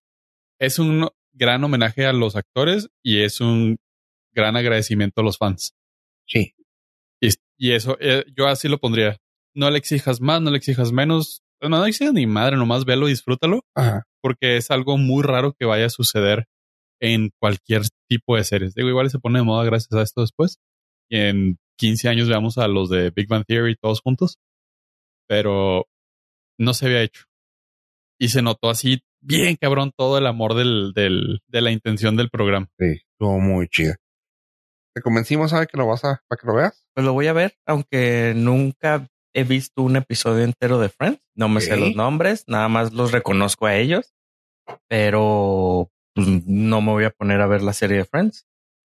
es un gran homenaje a los actores y es un gran agradecimiento a los fans. Sí. Y, y eso, eh, yo así lo pondría. No le exijas más, no le exijas menos. No, no exijas ni madre, nomás velo y disfrútalo, Ajá. porque es algo muy raro que vaya a suceder en cualquier tipo de series. Digo, igual se pone de moda gracias a esto después. Y en 15 años veamos a los de Big Bang Theory todos juntos. Pero no se había hecho. Y se notó así bien cabrón todo el amor del, del, de la intención del programa. Sí, estuvo muy chido. Te convencimos, ¿sabes? Que lo vas a, para que lo veas. Pues lo voy a ver, aunque nunca he visto un episodio entero de Friends. No me sé los nombres, nada más los reconozco a ellos, pero pues, no me voy a poner a ver la serie de Friends.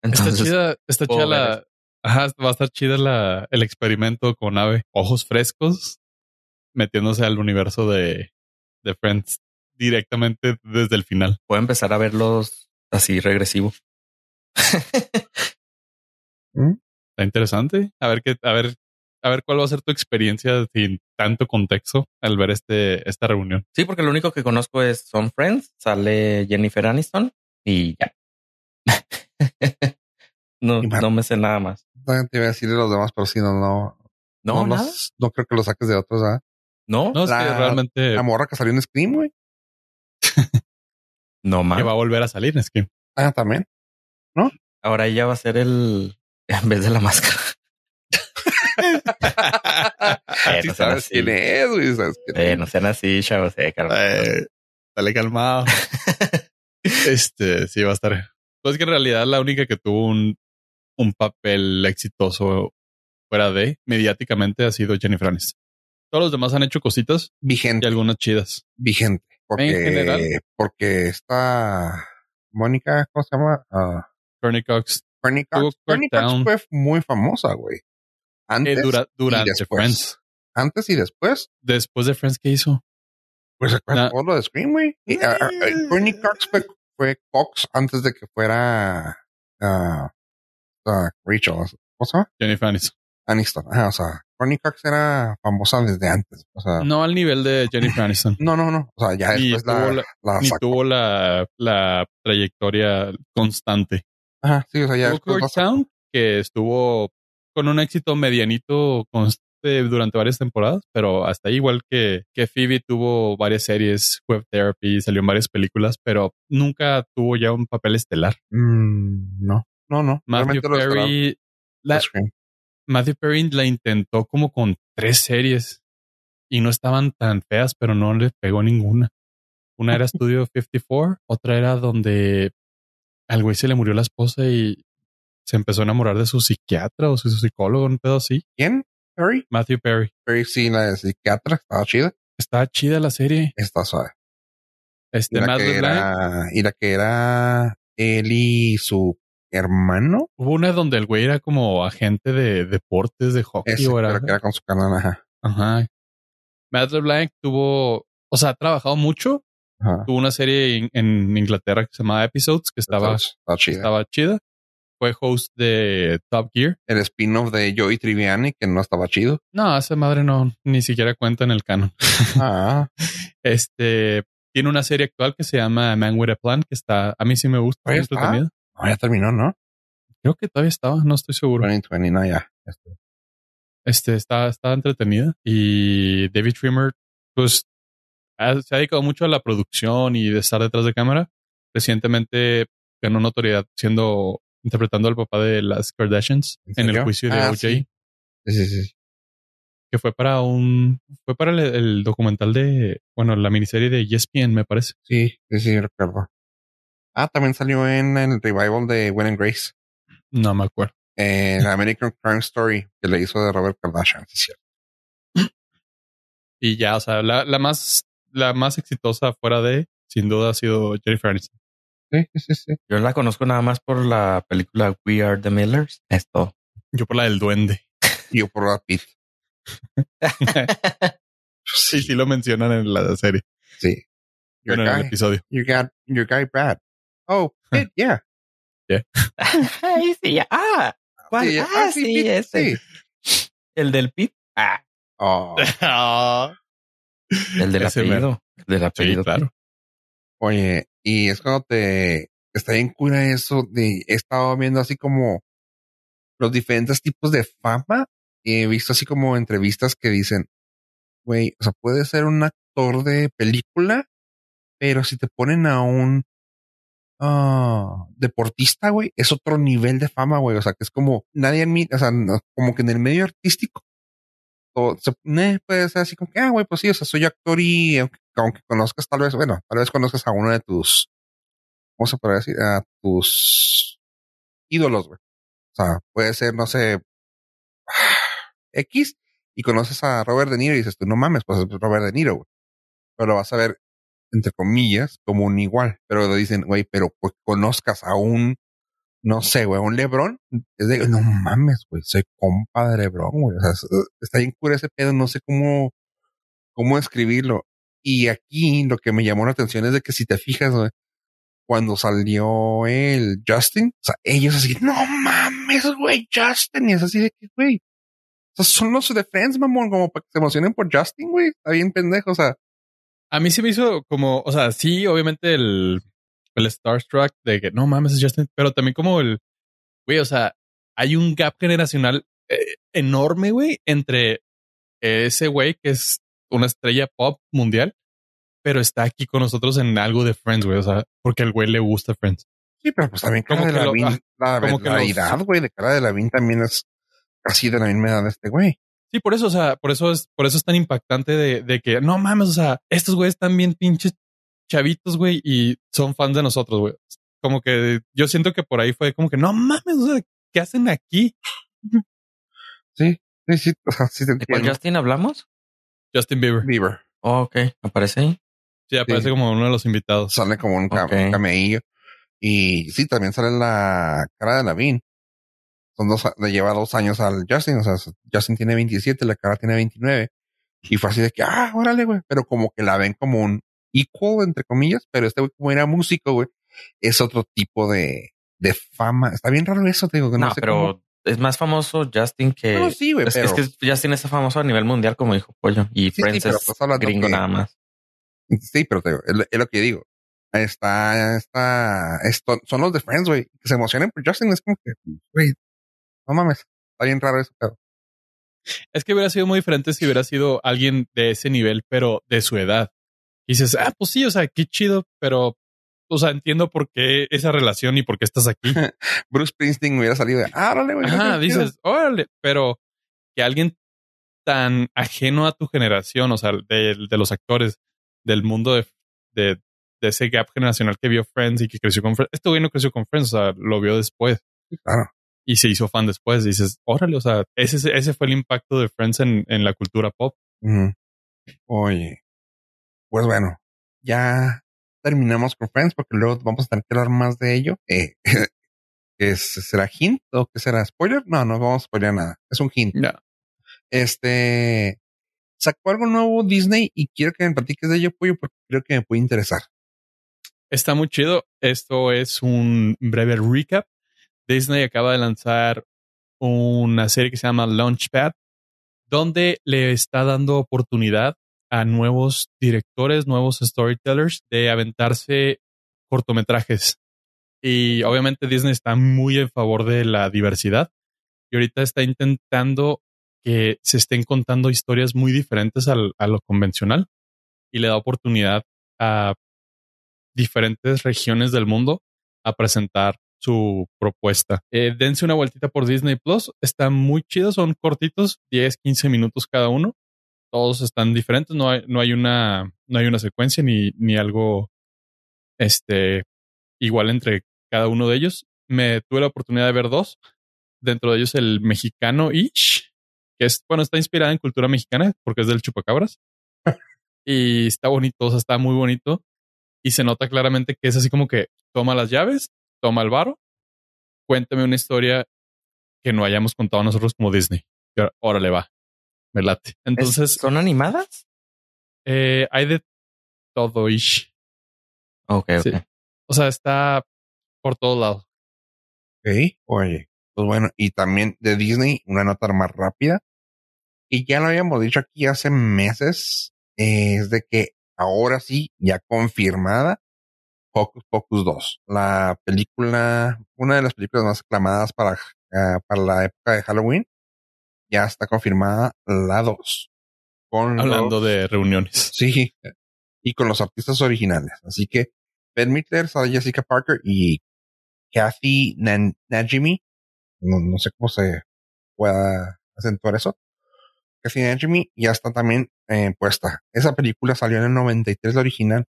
Está Entonces, chida, está chida la. Ajá, va a estar chida la, el experimento con Ave. Ojos frescos, metiéndose al universo de, de Friends directamente desde el final. puedo empezar a verlos así regresivo. Está interesante. A ver qué, a ver, a ver cuál va a ser tu experiencia sin tanto contexto al ver este, esta reunión. Sí, porque lo único que conozco es son Friends, sale Jennifer Aniston y ya. no, Y no me sé nada más. También Te iba a decir de los demás, pero si no, no. No, no, nada. los- no creo que lo saques de otros, ¿ah? No, No, es que La- realmente La morra que salió en Scream, güey. no que va a volver a salir, es que Ah, también. Ahora ella va a ser el en vez de la máscara. Eh, Sí no sean sabes así. quién es, güey. Sabes quién Eh, es. no sean así, chavos. Eh, calma. Eh, dale calmado. este sí va a estar. Pues que en realidad la única que tuvo un, un papel exitoso fuera de mediáticamente ha sido Jennifer Aniston. Todos los demás han hecho cositas y Vigente, algunas chidas. vigente. Porque, En general. porque esta Mónica, ¿cómo se llama? Bernie Cox Bernie Cox. Bernie fue muy famosa, güey. eh, Antes, dura- durante después. Friends. antes y después. Después de Friends, ¿qué hizo? Pues recuerda Na- todo lo de Scream, güey. Y, Bernie Cox fue, fue Cox antes de que fuera ah, ah, Rachel. ¿Cómo se llama? Jennifer Aniston. Aniston. Ajá, o sea, Bernie Cox era famosa desde antes. O sea, no, No al nivel de Jennifer Aniston. no, no. O sea, ya Ni después tuvo la- la Ni sacó. tuvo la, la trayectoria constante. Ajá, sí, o sea, ya. Town, que estuvo con un éxito medianito constante durante varias temporadas, pero hasta ahí, igual que, que Phoebe tuvo varias series, Web Therapy, salió en varias películas, pero nunca tuvo ya un papel estelar. Mm, no, no, no. Matthew Perry, la. Matthew Perry la intentó como con tres series y no estaban tan feas, pero no le pegó ninguna. Una era Studio 54, otra era donde al güey se le murió la esposa y se empezó a enamorar de su psiquiatra o su psicólogo, un pedo así. ¿Quién? Perry. Matthew Perry. Perry, sí, la de psiquiatra, estaba chida. Está chida la serie. Está suave. Este Y la, que era, y la que era él y su hermano. Hubo una donde el güey era como agente de deportes de hockey Ese, o era. que era con su canal, ajá. Ajá. Matt LeBlanc tuvo, o sea, ha trabajado mucho. ajá. Tuvo una serie en, en Inglaterra que se llamaba Episodes, que estaba, Estaba chida. estaba chida. Fue host de Top Gear. El spin-off de Joey Triviani, que no estaba chido. No, esa madre no, ni siquiera cuenta en el canon. Ah, Este tiene una serie actual que se llama Man with a Plan, que está, a mí sí me gusta, no, ya terminó, ¿no? Creo que todavía estaba, no estoy seguro. 2020, no, ya. Este, está, está entretenida y David Trimmer, pues ha- se ha dedicado mucho a la producción y de estar detrás de cámara. Recientemente ganó notoriedad siendo interpretando al papá de las Kardashians ¿En en, el juicio de Ah, OJ, sí. Sí, sí, que fue para un fue para el, el documental de bueno la miniserie de ESPN me parece. Sí, sí, sí, recuerdo. Ah, también salió en el revival de Will and Grace. No me acuerdo. En American Crime Story, que le hizo de Robert Kardashian, sí, es cierto. Y ya, o sea, la, la más la más exitosa fuera de sin duda ha sido Jennifer Aniston. Sí, sí, sí. Yo la conozco nada más por la película We Are the Millers. Esto. Yo por la del duende. Y yo por Brad Pitt. Sí, sí lo mencionan en la serie. Sí. Your Bueno, en el episodio. your guy, your guy Brad. Oh, Pitt, yeah. Ay, sí, ya. Ah, ¿cuál? Sí, ah, sí, Pitt, ese. sí. El del pit. Ah, Oh, el del Ese apellido. El del Sí, apellido. claro. oye, y es cuando te está bien cura eso de he estado viendo así como los diferentes tipos de fama y he visto así como entrevistas que dicen, güey, o sea, puede ser un actor de película, pero si te ponen a un ah, deportista, güey, es otro nivel de fama, güey. O sea, que es como nadie admite, o sea, como que en el medio artístico, o se, eh, puede ser así como que, ah, güey, pues sí, o sea, soy actor y aunque, aunque conozcas tal vez, bueno, tal vez conozcas a uno de tus, ¿cómo se puede decir? A tus ídolos, güey. O sea, puede ser, no sé, X y conoces a Robert De Niro y dices tú, no mames, pues es Robert De Niro, güey. Pero lo vas a ver, entre comillas, como un igual. Pero dicen, güey, pero pues conozcas a un, no sé, güey, a un Lebron. Es de, no mames, güey, soy compa de Lebron, güey. O sea, es- está bien cura ese pedo, no sé cómo, cómo escribirlo. Y aquí lo que me llamó la atención es de que si te fijas, güey, cuando salió el Justin, o sea, ellos así, no mames, güey, Justin, y es así de que, güey, son los de Friends, mamón, como para que se emocionen por Justin, güey, está bien pendejo, o sea, A mí sí me hizo como, o sea, sí, obviamente el, el Starstruck de que no mames es Justin, pero también como el, güey, o sea, hay un gap generacional eh, enorme, güey, entre ese güey que es una estrella pop mundial, pero está aquí con nosotros en algo de Friends, güey, o sea, porque al güey le gusta Friends. sí, pero pues también cara Como de que la lo- la, como que la los- edad, güey, de cara de la Vin también es casi de la misma edad de este güey. Sí, por eso, o sea, por eso es, por eso es tan impactante de, de que no mames, o sea, estos güeyes están bien pinches chavitos, güey, y son fans de nosotros, güey. Como que yo siento que por ahí fue como que no mames, o sea, ¿qué hacen aquí? Sí, sí, sí, o sea, sí te ¿De. Justin hablamos? Justin Bieber. Bieber Oh, ok, aparece ahí. Sí, aparece como uno de los invitados. sale como un, ca- Ok. un cameillo. Y sí, también sale la cara de la Vin. Son dos, le lleva dos años al Justin, o sea, Justin tiene 27, la cara tiene 29. Y fue así de que, ah, órale, güey. Pero como que la ven como un equal, entre comillas, pero este güey, como era músico, güey, es otro tipo de, de fama. Está bien raro eso, te digo, que no, No, sé pero cómo- es más famoso Justin que. No, sí, güey, es, pero. es que Justin es famoso a nivel mundial, como dijo Pollo. Y sí, Friends pero es gringo que- nada más. Sí, pero te digo, es, lo- es lo que digo. Está, está, esto, son los de Friends, güey. Que se emocionen por Justin, es como que, güey, no mames. Está bien raro eso, pero. Es que hubiera sido muy diferente si hubiera sido alguien de ese nivel, pero de su edad. Y dices, ah, pues sí, o sea, qué chido, pero o sea, entiendo por qué esa relación y por qué estás aquí. Bruce Springsteen hubiera salido de, ah, órale, güey. Chido". dices, órale, pero que alguien tan ajeno a tu generación, o sea, de, de los actores del mundo de, de, de ese gap generacional que vio Friends y que creció con Friends, este güey no creció con Friends, o sea, lo vio después Claro. Y se hizo fan después. Dices, órale, o sea, ese, ese fue el impacto de Friends en, en la cultura pop. Oye, pues bueno, ya terminamos con Friends porque luego vamos a tener que hablar más de ello. Eh, ¿es- ¿Será hint o qué será? ¿Spoiler? No, no vamos a spoiler nada. Es un hint. No. Este sacó algo nuevo Disney y quiero que me platiques de ello, pollo, porque creo que me puede interesar. Está muy chido. Esto es un breve recap. Disney acaba de lanzar una serie que se llama Launchpad, donde le está dando oportunidad a nuevos directores, nuevos storytellers de aventarse cortometrajes. Y obviamente Disney está muy en favor de la diversidad y ahorita está intentando que se estén contando historias muy diferentes al- a lo convencional y le da oportunidad a diferentes regiones del mundo a presentar su propuesta. Eh, dense una vueltita por Disney Plus. Está muy chido, son cortitos, 10, 15 minutos cada uno. Todos están diferentes, no hay, no hay una, no hay una secuencia ni, ni algo este, igual entre cada uno de ellos. Me tuve la oportunidad de ver dos. Dentro de ellos el mexicano Ish, que es, bueno, está inspirada en cultura mexicana porque es del chupacabras. y está bonito, o sea, está muy bonito. Y se nota claramente que es así como que toma las llaves, toma el varo, cuéntame una historia que no hayamos contado nosotros como Disney. Y ahora- Órale, va. Me late. Entonces, ¿Es- ¿Son animadas? eh, hay de todo ish. Ok, ok. Sí. O sea, está por todos lados. Ok. Oye, pues bueno, y también de Disney, una nota más rápida. Y ya lo habíamos dicho aquí hace meses, es de que ahora sí, ya confirmada, Hocus Pocus 2, la película, una de las películas más aclamadas para, ah, para la época de Halloween, ya está confirmada la 2. Con Hablando los- de reuniones. Sí, y con los artistas originales. Así que Ben Midler, Sarah Jessica Parker y Kathy Nan- Najimy, no, no sé cómo se pueda acentuar eso. Kathy Najimy ya está también eh, puesta. Esa película salió en el 93, la original.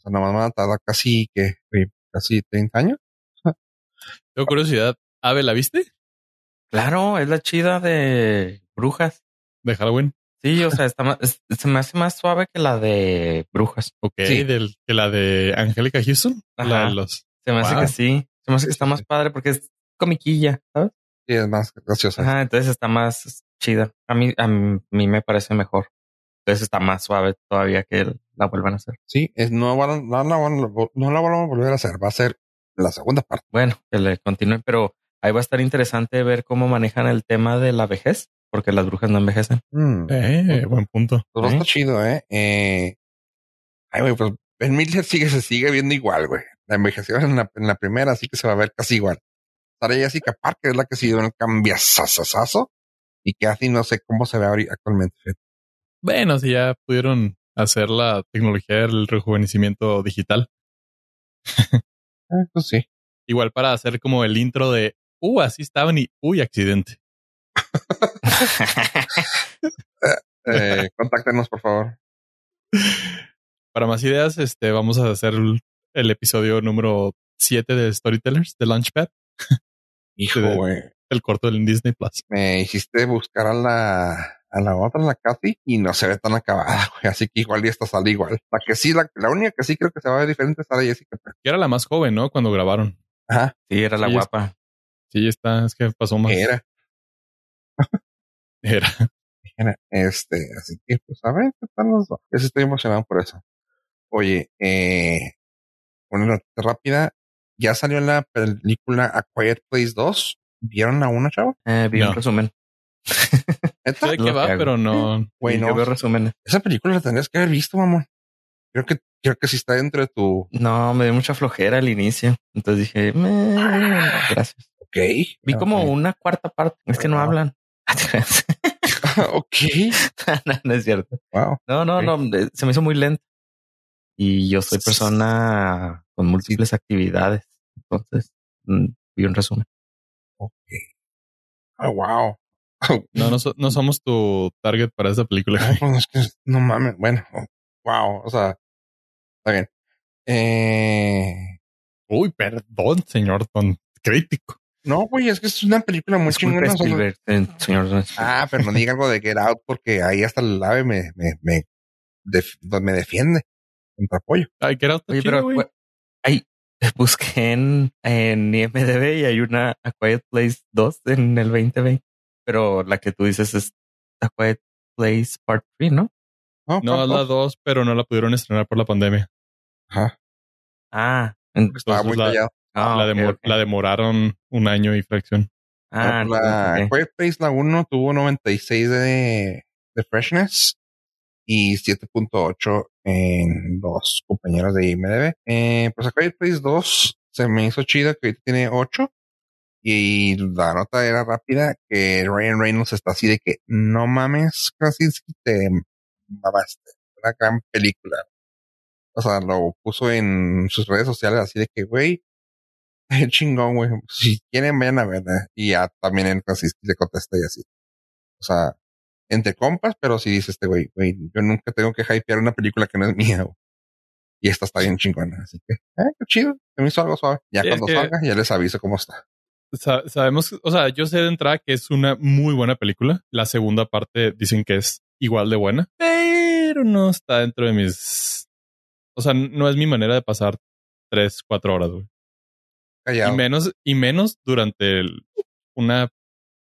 O sea, nomás van a tardar casi, que casi 30 años. Tengo curiosidad. Ave, ¿la viste? Claro, es la chida de brujas. De Halloween. Sí, o sea, está más, es- se me hace más suave que la de brujas. Ok. Sí. Del, de la de Angélica Houston. La Ajá. de los. Se me hace que sí. Se me hace que está más padre porque es comiquilla, ¿sabes? Sí, es más graciosa. Ajá, entonces está más chida. A mí, a mí me parece mejor. Entonces está más suave todavía que la vuelvan a hacer. Sí, es, no, van, no, la van, no la van a volver a hacer. Va a ser la segunda parte. Bueno, que le continúen, pero ahí va a estar interesante ver cómo manejan el tema de la vejez, porque las brujas no envejecen. Mm. Eh, buen punto. Pues va a ¿Eh? estar chido, ¿eh? eh ay, güey, pues Ben Midler sigue, se sigue viendo igual, güey. La envejeció en la, en la primera, así que se va a ver casi igual. Sara Jessica Parker es la que se dio un cambiazazazazo y que así no sé cómo se ve ahorita actualmente. Bueno, si ya pudieron hacer la tecnología del rejuvenecimiento digital. Eh, pues sí. Igual para hacer como el intro de, uh, así estaban y, uy, accidente. Eh, contáctenos, por favor. Para más ideas, este, vamos a hacer el, el episodio número 7 de Storytellers, de Launchpad, Hijo, güey. el corto del Disney Plus. Me hiciste buscar a la, a la otra, la Kathy, y no se ve tan acabada, güey. Así que igual y esta sale igual. La que sí, la, la única que sí creo que se va a ver diferente es Sara Jessica. Que era la más joven, ¿no? Cuando grabaron. Ajá, sí, era la Sí, es- guapa. Sí, está, es que pasó más. era. Era. Era, Este, así que, pues, a ver, ¿qué tal los dos? Yo estoy emocionado por eso. Oye, eh, una nota rápida. Ya salió la película A Quiet Place 2. ¿Vieron a una, chavo? Eh, vi No. un resumen. Pero no. Güey, Sí, no. Yo veo resúmenes. Esa película la tendrías que haber visto, mamón. Creo que, creo que sí está dentro de tu, No, me dio mucha flojera al inicio. Entonces dije, "Meh, no, gracias. ok. Vi como una cuarta parte. Es que no hablan. ok. no, no es cierto. Wow. No, no, no. Se me hizo muy lento. y yo soy persona con múltiples actividades. Entonces, mm, vi un resumen. Ok. Oh, wow. No, no, so- no somos tu target para esa película. No, pues es que no mames. Bueno, wow. O sea, está bien. Eh, Uy, perdón, señor Don Crítico. no, güey, es que es una película muy chingona. Spielberg, eh, señor. Ah, pero no diga algo de Get Out porque ahí hasta el ave me, me, me, def- me defiende contra apoyo. Ay, Oye, pero güey. cu- ahí busqué en, en IMDB y hay una A Quiet Place 2 en el 2020. Pero la que tú dices es A Quiet Place Part 3, ¿no? No, ¿cuál es la dos? 2, pero no la pudieron estrenar por la pandemia. Ajá. Ah, en- Estaba muy Entonces la- callado. ah, la, ok, demo- ok. la demoraron un año y fracción. Ah, No, la ok. Quiet Place, la 1 tuvo 96 de, de freshness y 7.8 en los compañeros de IMDb. Eh, pues a Quiet Place 2 se me hizo chida que ahorita tiene 8 y la nota era rápida que Ryan Reynolds está así de que no mames, Krasinski, te mamaste. Una gran película. O sea, lo puso en sus redes sociales así de que, güey, chingón, güey. Si quieren, vayan a verla. Y ya también en Krasinski le contesta y así. O sea, entre compas, pero si dice este güey, güey, yo nunca tengo que hypear una película que no es mía, güey. Y esta está bien chingona, así que, eh, qué chido. Se me hizo algo suave. Ya Sí, cuando que- salga, ya les aviso cómo está. Sa- sabemos, o sea, yo sé de entrada que es una muy buena película. La segunda parte dicen que es igual de buena, pero no está dentro de mis. O sea, no es mi manera de pasar tres, cuatro horas, güey. Callado. Y menos, y menos durante el- una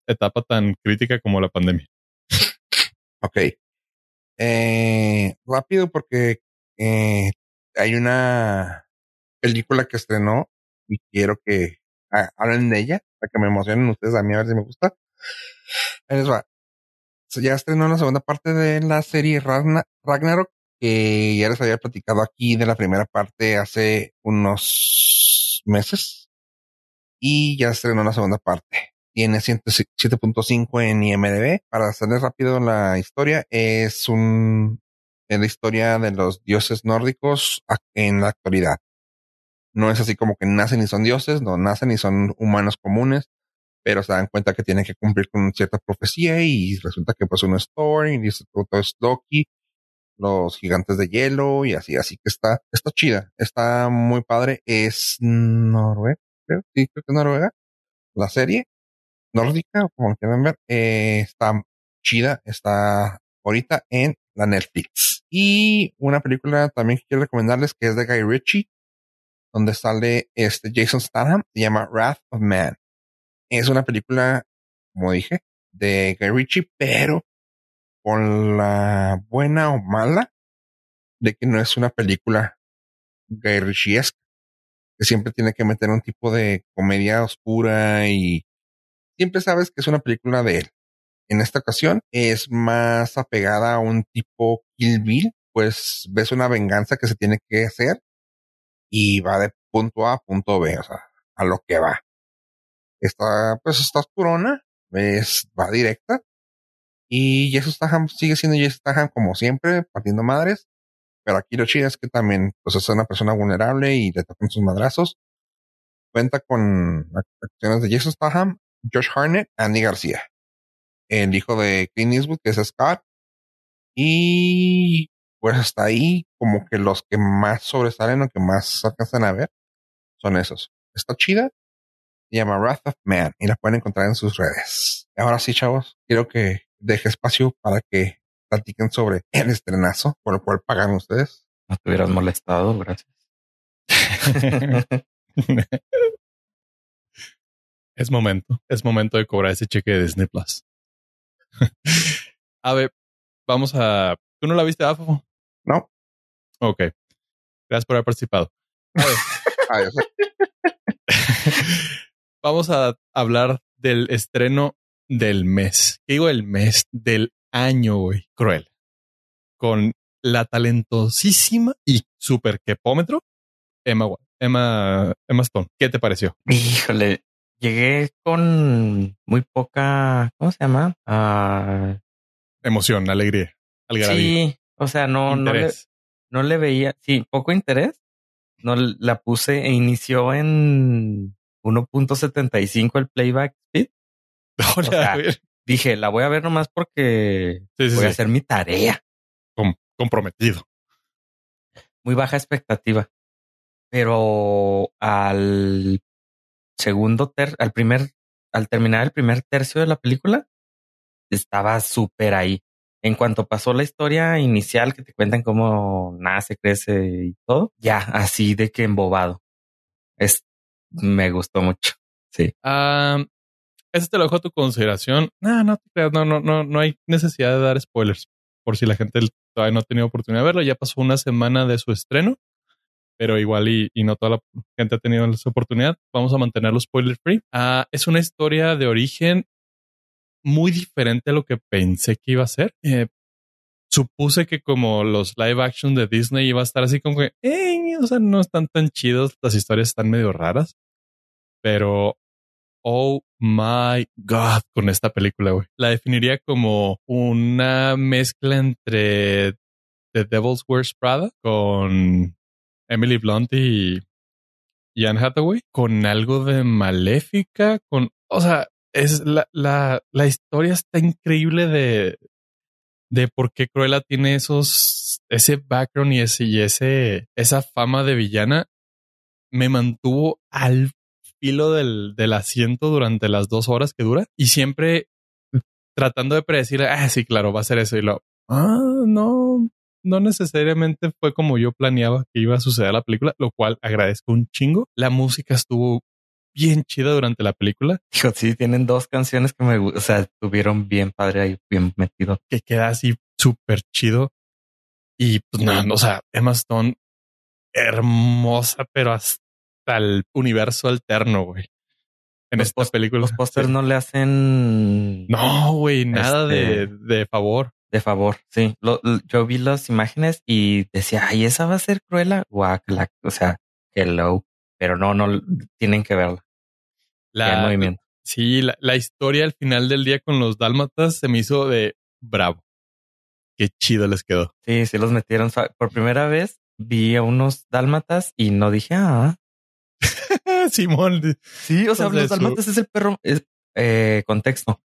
etapa tan crítica como la pandemia. Ok. Eh, rápido porque eh, hay una película que estrenó y quiero que ah, hablen de ella para que me emocionen ustedes a mí a ver si me gusta. Va. Ya estrenó la segunda parte de la serie Ragna- Ragnarok que ya les había platicado aquí de la primera parte hace unos meses y ya estrenó la segunda parte tiene 107.5 en IMDb. Para hacerles rápido la historia, es un es la historia de los dioses nórdicos en la actualidad. No es así como que nacen y son dioses, no nacen y son humanos comunes, pero se dan cuenta que tienen que cumplir con cierta profecía y resulta que pues uno es Thor y otro es Loki, los gigantes de hielo y así, así que está, está chida, está muy padre, es Noruega, creo, sí, creo que es Noruega, la serie nórdica, como quieran ver, eh, está chida, está ahorita en la Netflix. Y una película también que quiero recomendarles que es de Guy Ritchie, donde sale este Jason Statham, se llama Wrath of Man. Es una película, como dije, de Guy Ritchie, pero con la buena o mala de que no es una película Guy Ritchie-esca, que siempre tiene que meter un tipo de comedia oscura y siempre sabes que es una película de él. En esta ocasión es más apegada a un tipo Kill Bill, pues ves una venganza que se tiene que hacer y va de punto A a punto B, o sea, a lo que va. Está, pues oscurona, es, va directa. Y Jason Statham sigue siendo Jason Statham como siempre, partiendo madres. Pero aquí lo chido es que también, pues es una persona vulnerable y le tocan sus madrazos. Cuenta con acciones de Jason Statham, Josh Harnett, Andy García. El hijo de Clint Eastwood, que es Scott. Y pues hasta ahí, como que los que más sobresalen o que más alcanzan a ver son esos. Está chida. Se llama Wrath of Man y la pueden encontrar en sus redes. Ahora sí, chavos, quiero que deje espacio para que platiquen sobre el estrenazo, por lo cual pagan ustedes. No te hubieras molestado, gracias. es momento, es momento de cobrar ese cheque de Disney Plus. a ver, vamos a. ¿Tú no la viste, Afo? No, Ok. Gracias por haber participado. Adiós. vamos a hablar del estreno del mes. ¿Qué digo el mes? Del año, güey. Cruel. Con la talentosísima y super quepómetro Emma, Emma, Emma Stone. ¿Qué te pareció? Híjole, llegué con muy poca, ¿cómo se llama? Ah, Emoción, alegría, algarabía, sí, o sea, no, no le, no le veía, sí, poco interés. No la puse e inició en 1.75 el playback speed. Hola, dije, la voy a ver nomás porque voy a hacer mi tarea. comprometido. Muy baja expectativa. Pero al segundo ter al primer, al terminar el primer tercio de la película, estaba súper ahí. En cuanto pasó la historia inicial que te cuentan cómo nace, crece y todo, ya así de que embobado. Es, me gustó mucho. Sí. Um, ese te lo dejo a tu consideración. No, no no, no, no, no hay necesidad de dar spoilers. Por si la gente todavía no ha tenido oportunidad de verlo, ya pasó una semana de su estreno, pero igual y, no toda la gente ha tenido esa oportunidad. Vamos a mantenerlo spoiler free. Ah, es una historia de origen muy diferente a lo que pensé que iba a ser. Eh, supuse que como los live action de Disney iba a estar así como que, eh, o sea, no están tan chidos, las historias están medio raras, pero oh my god con esta película, güey. La definiría como una mezcla entre The Devil's Wears Prada con Emily Blunt y, Anne Hathaway, con algo de maléfica, con, o sea, es la, la, la historia está increíble de, de por qué Cruella tiene esos, ese background y ese, y ese, esa fama de villana. Me mantuvo al filo del, del asiento durante las dos horas que dura y siempre tratando de predecir, ah, sí, claro, va a ser eso. Y lo, ah, no, no necesariamente fue como yo planeaba que iba a suceder la película, lo cual agradezco un chingo. La música estuvo bien chida durante la película. Hijo, sí, tienen dos canciones que me, o sea, estuvieron bien padre ahí, bien metido. Que queda así súper chido. Y pues nada, o sea, Emma Stone, hermosa, pero hasta el universo alterno, güey. En esta película. Los pósters no le hacen. No, güey, nada de, este, de, favor. De favor, sí. yo vi las imágenes y decía, ay, esa va a ser cruela. Guacala. O sea, hello. Pero no, no tienen que verla. La, movimiento. Sí, la, la, historia al final del día con los dálmatas se me hizo de bravo. Qué chido les quedó. Sí, sí los metieron. Por primera vez vi a unos dálmatas y no dije, ah. Simón. Sí, o sea, los dálmatas es el perro. Es, eh, contexto.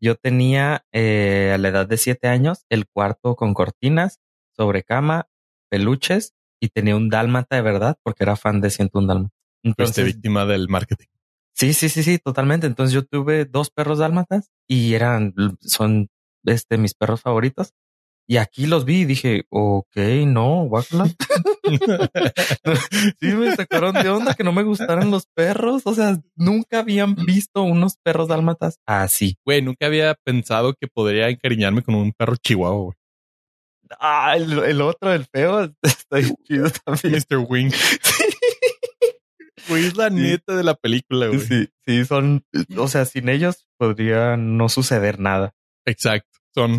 Yo tenía eh, a la edad de siete años el cuarto con cortinas, sobre cama, peluches y tenía un dálmata de verdad porque era fan de 101 dálmatas. Entonces, víctima del marketing. Sí, sí, sí, sí, totalmente. Entonces yo tuve dos perros dálmatas y eran, son este, mis perros favoritos. Y aquí los vi y dije, ok, no, guácala. sí, me sacaron de onda que no me gustaran los perros. O sea, nunca habían visto unos perros dálmatas así. Güey, nunca había pensado que podría encariñarme con un perro chihuahua, güey. Ah, el, otro, el feo, está chido también. Mr. Wing. Güey, es la neta de la película, güey. Sí, sí, son, o sea, sin ellos podría no suceder nada. Exacto. Son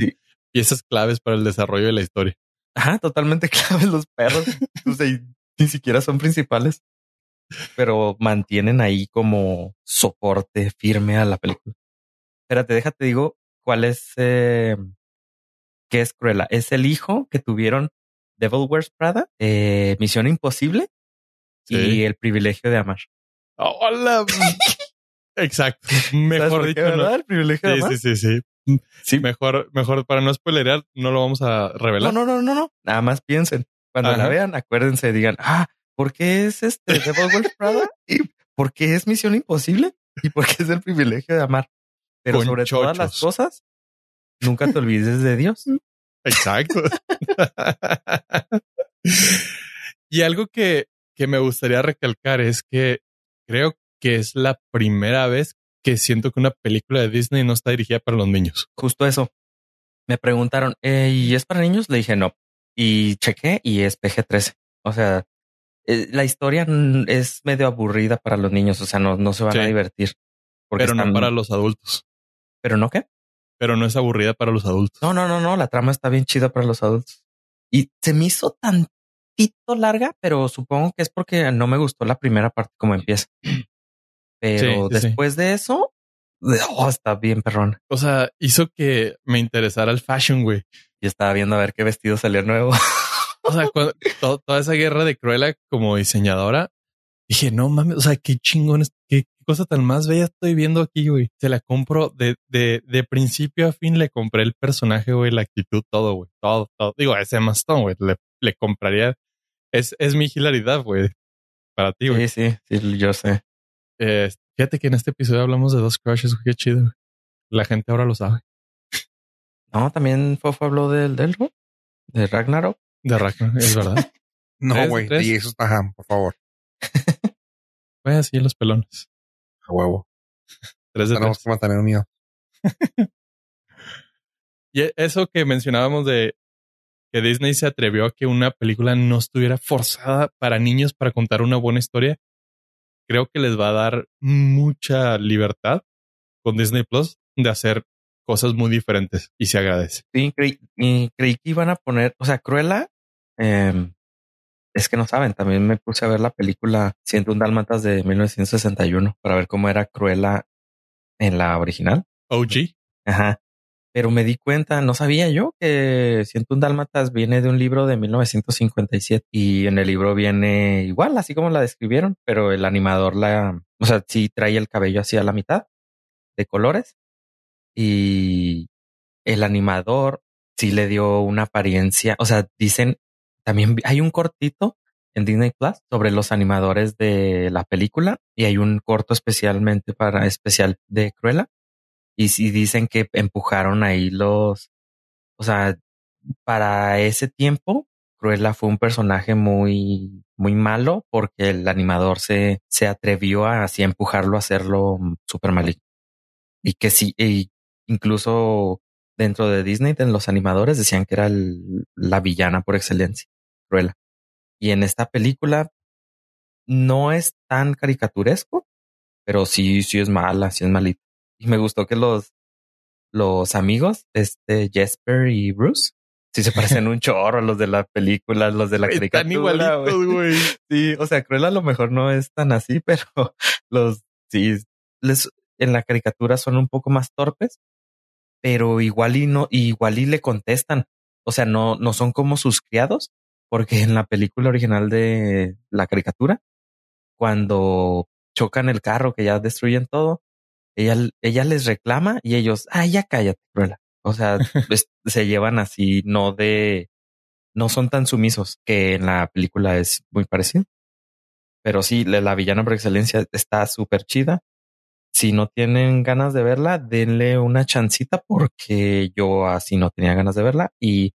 piezas claves para el desarrollo de la historia. Ajá, totalmente claves los perros. o sea, ni siquiera son principales, pero mantienen ahí como soporte firme a la película. Espérate, déjate digo cuál es, eh, qué es Cruella. Es el hijo que tuvieron Devil Wears Prada, eh, Misión Imposible y el privilegio de amar. Hola. Exacto. Mejor dicho, ¿verdad? El privilegio de amar. Sí, sí, sí. Sí, mejor, mejor para no spoilerear, no lo vamos a revelar. No, no, no, no, no. Nada más piensen. Cuando la vean, acuérdense, digan, ah, ¿por qué es este Devil Wolf Prada? ¿Y por qué es Misión Imposible? ¿Y por qué es el privilegio de amar? Pero sobre todas las cosas, nunca te olvides de Dios. Exacto. y algo que que me gustaría recalcar es que creo que es la primera vez que siento que una película de Disney no está dirigida para los niños. Justo eso. Me preguntaron, eh, ¿y es para niños? Le dije no. Y chequé y es PG-13. O sea, eh, la historia es medio aburrida para los niños. O sea, no, no se van a divertir. Pero no para los adultos. ¿Pero no qué? Pero no es aburrida para los adultos. No, no, no, no. La trama está bien chida para los adultos. Y se me hizo tan larga, pero supongo que es porque no me gustó la primera parte como empieza. Pero después de eso, oh, está bien perrón. O sea, hizo que me interesara el fashion, güey. Y estaba viendo a ver qué vestido salía nuevo. O sea, cuando- to- toda esa guerra de Cruella como diseñadora, dije, no mames, o sea, qué chingón, qué, cosa tan más bella estoy viendo aquí, güey. Se la compro de, de, de principio a fin, le compré el personaje, güey, la actitud, todo, güey, todo, todo. Digo, ese Emma Stone, güey, le, le compraría. Es, es mi hilaridad, güey, para ti, güey. Sí, sí, sí, yo sé. Eh, fíjate que en este episodio hablamos de dos crushes, güey, qué chido. güey. La gente ahora lo sabe. No, también Fofo habló del del de Ragnarok. De Ragnar, es verdad. No, ¿Tres de güey. Y eso está, ajá, por favor. Fue así en los pelones. A huevo. Tres de Tenemos tres. que mantener unidos. Y e, eso que mencionábamos de que Disney se atrevió a que una película no estuviera forzada para niños para contar una buena historia, creo que les va a dar mucha libertad con Disney Plus de hacer cosas muy diferentes y se agradece. Sí, creí, creí que iban a poner, o sea, Cruella, eh, es que no saben, también me puse a ver la película 101 Dálmatas de 1961 para ver cómo era Cruella en la original. OG. Ajá. Pero me di cuenta, no sabía yo que 101 Dálmatas viene de un libro de 1957 y en el libro viene igual, así como la describieron, pero el animador la, o sea, sí trae el cabello así a la mitad de colores y el animador sí le dio una apariencia, o sea, dicen, también hay un cortito en Disney Plus sobre los animadores de la película y hay un corto especialmente para especial de Cruella y sí dicen que empujaron ahí los, o sea, para ese tiempo, Cruella fue un personaje muy, muy malo porque el animador se, se atrevió a así empujarlo a hacerlo súper maligno. Y que sí, y incluso dentro de Disney, de los animadores decían que era el- la villana por excelencia, Cruella. Y en esta película no es tan caricaturesco, pero sí, sí es mala, sí es malito. Y me gustó que los, los amigos, este Jesper y Bruce, sí se parecen un chorro a los de la película, los de la Están caricatura. igualitos, güey. güey. Sí, o sea, Cruella a lo mejor no es tan así, pero los sí les en la caricatura son un poco más torpes, pero igual y no, igual y le contestan. O sea, no, no son como sus criados, porque en la película original de la caricatura, cuando chocan el carro, que ya destruyen todo, ella, ella les reclama y ellos, ah, ya cállate, Cruella. O sea, se llevan así, no de, no son tan sumisos, que en la película es muy parecido. Pero sí, la, la villana por excelencia está súper chida. Si no tienen ganas de verla, denle una chancita porque yo así no tenía ganas de verla y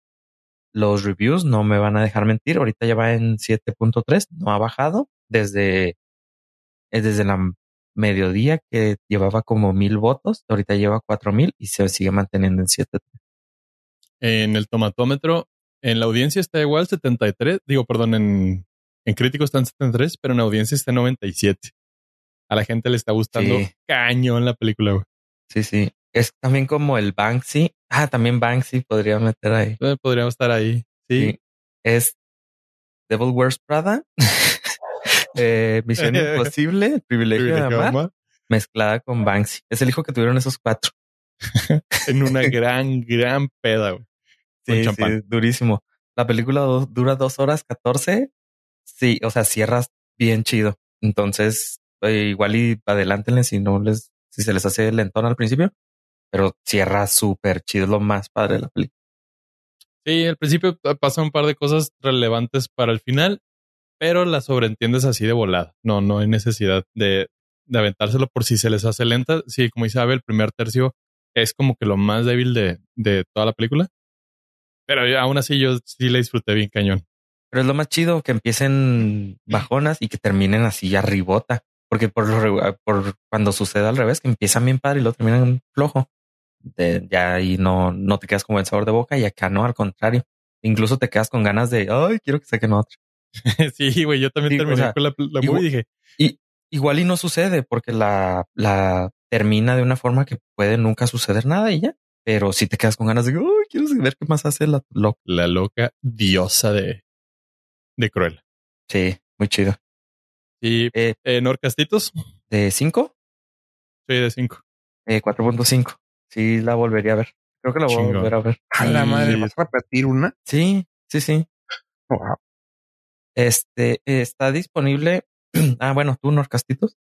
los reviews no me van a dejar mentir. Ahorita ya va en 7.3, no ha bajado desde, eh, desde la mediodía que llevaba como mil votos. Ahorita lleva cuatro mil y se sigue manteniendo en 7. En el tomatómetro, en la audiencia está igual 73, digo, perdón, en, en críticos están 73, pero en audiencia está 97. A la gente le está gustando Sí. cañón la película, güey. Sí, sí. Es también como el Banksy. Ah, también Banksy podría meter ahí. Eh, Podríamos estar ahí. Sí. Sí. Es Devil Wears Prada. eh, Misión Imposible, el privilegio, de Privilegio de amar, amar. mezclada con Banksy. Es el hijo que tuvieron esos cuatro. En una gran, gran peda, güey. Sí, durísimo. La película do- dura dos horas catorce. Sí, o sea, cierras bien chido. Entonces, eh, igual y adelántenle si no les, si se les hace lentón al principio, pero cierra súper chido, es lo más padre de la película. Sí, al principio pasa un par de cosas relevantes para el final, pero las sobreentiendes así de volada. No, no hay necesidad de, de aventárselo por si se les hace lenta. Sí, como dice el primer tercio es como que lo más débil de, de toda la película. Pero aún así yo sí la disfruté bien cañón. Pero es lo más chido que empiecen bajonas y que terminen así arribota. Porque por, regu- por cuando sucede al revés, que empiezan bien padre y lo terminan flojo. De, ya ahí no, no te quedas con buen sabor de boca y acá no, al contrario. Incluso te quedas con ganas de, ay, quiero que saquen otra. sí, güey, yo también Sí, o terminé sea, con la, la igual- movie y dije, Y igual y no sucede porque la, la termina de una forma que puede nunca suceder nada y ya. Pero si te quedas con ganas de, ay, quiero ver qué más hace la loca. la loca diosa de, de Cruella. Sí, muy chido. Y Eh, en Orcastitos, de 5, soy de 5. eh, 4.5. Sí, la volvería a ver. Creo que la voy Chingón. a volver a ver. A la Sí. madre, ¿vas a repetir una? Sí, sí, sí. Wow. Este está disponible. ah, bueno, tú, Norcastitos.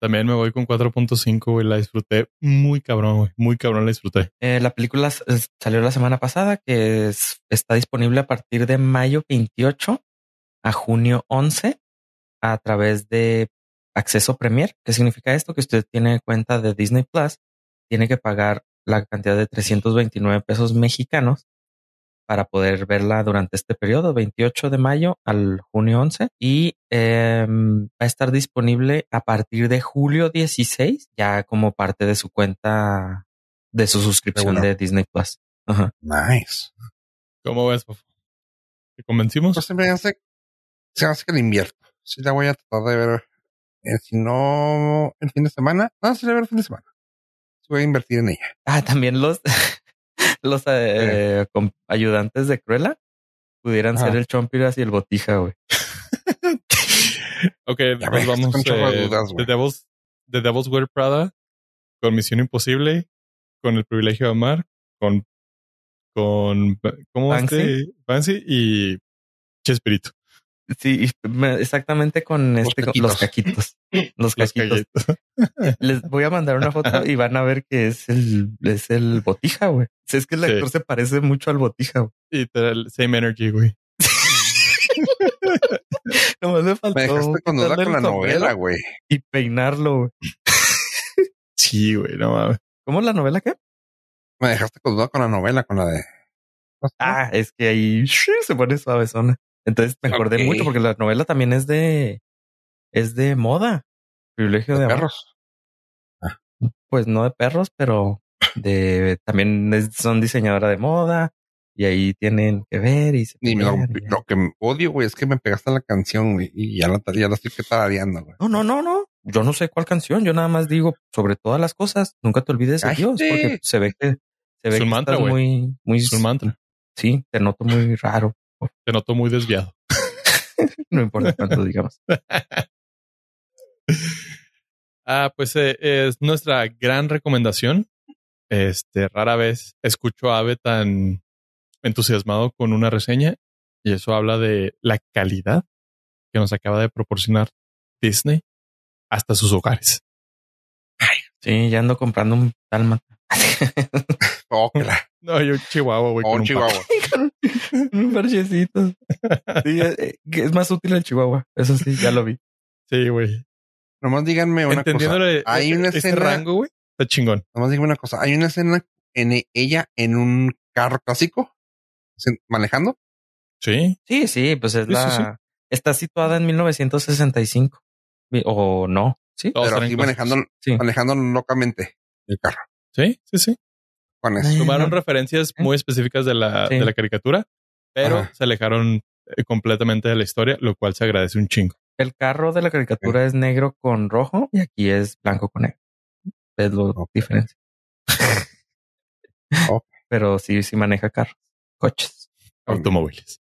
También me voy con 4.5, güey. La disfruté muy cabrón, güey. Muy cabrón la disfruté. Eh, la película s- salió la semana pasada, que es- está disponible a partir de mayo 28 a junio 11 a través de acceso Premier. ¿Qué significa esto? Que usted tiene cuenta de Disney Plus, tiene que pagar la cantidad de 329 pesos mexicanos para poder verla durante este periodo, 28 de mayo al junio 11. Y em, va a estar disponible a partir de julio 16, ya como parte de su cuenta, de su suscripción de Disney Plus. Ajá. Nice. ¿Cómo ves, Fofo? ¿Te convencimos? Pues se me hace, se me hace que le invierto. Sí, la voy a tratar de ver. eh, si no, el fin de semana. No, sí la voy a ver el fin de semana. Sí voy a invertir en ella. Ah, también los, los eh, ayudantes de Cruella pudieran ser el Chompiras y el Botija, güey. ok, Ya pues ves, vamos. eh, dudas, The. Devil's, The Devil's Wear Prada, con Misión Imposible, con El Privilegio de Amar, con. con ¿Cómo Banksy. este? Banksy y Chespirito. Sí, exactamente con Los este, con- los caquitos. Los caquitos. calletos. Les voy a mandar una foto y van a ver que es el, es el Botija, güey. Si es que el Sí. actor se parece mucho al Botija, güey. Y te da el same energy, güey. Nomás me faltó Me dejaste con duda con la novela, güey. y peinarlo, güey. Sí, güey, no mames. ¿Cómo es la novela qué? Me dejaste con duda con la novela, con la de. Ah, es que ahí se pone suavezona. Entonces me acordé mucho porque la novela también es de es de moda. Privilegio de, perros. Pues no de perros, pero de también es- son diseñadora de moda y ahí tienen que ver y se Y lo, que odio, güey, es que me pegaste la canción, güey, y ya la, ya la estoy que tarareando, güey. No, no, no, no. Yo no sé cuál canción. Yo nada más digo sobre todas las cosas. Nunca te olvides de. Dios, porque se ve que se ve Es que mantra, estás muy, muy, Es un mantra. sí, te noto muy raro. Te noto muy desviado. No importa cuánto digamos. Ah, pues eh, es nuestra gran recomendación. Este, rara vez escucho a Ave tan entusiasmado con una reseña y eso habla de la calidad que nos acaba de proporcionar Disney hasta sus hogares. Sí, ya ando comprando un dálmata. Oh, la- No, yo Chihuahua, güey. oh, un Chihuahua. un parchecito. Sí, eh, es más útil el chihuahua. Eso sí, ya lo vi. Sí, güey. Nomás díganme una cosa. Hay eh, una este escena- rango, güey. Está chingón. Nomás díganme una cosa. Hay una escena en e- ella en un carro clásico manejando. Sí. Sí, sí, pues es Sí, la. sí. Está situada en 1965. Vi- O no. Sí. Pero clásicos. manejando, Sí. manejando locamente el carro. Sí, sí, sí. Con eso. Tomaron referencias ¿Eh? muy específicas de la, Sí. de la caricatura, pero Ajá. se alejaron eh, completamente de la historia, lo cual se agradece un chingo. El carro de la caricatura es negro con rojo y aquí es blanco con negro. Es lo. Ok. Pero sí, sí maneja carros, coches. Automóviles.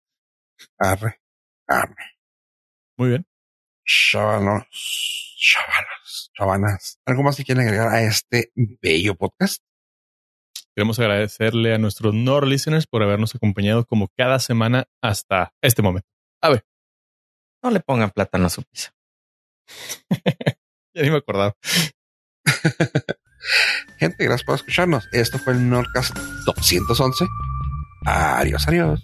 Arre, arre. Muy bien. Chavalos, chavalos, chavanas. ¿Algo más que quieren agregar a este bello podcast? Queremos agradecerle a nuestros Nord listeners por habernos acompañado como cada semana hasta este momento. No le pongan plátano a su pizza. Ya ni me acordaba. Gente, gracias por escucharnos. Esto fue el Nordcast 211. Adiós, adiós.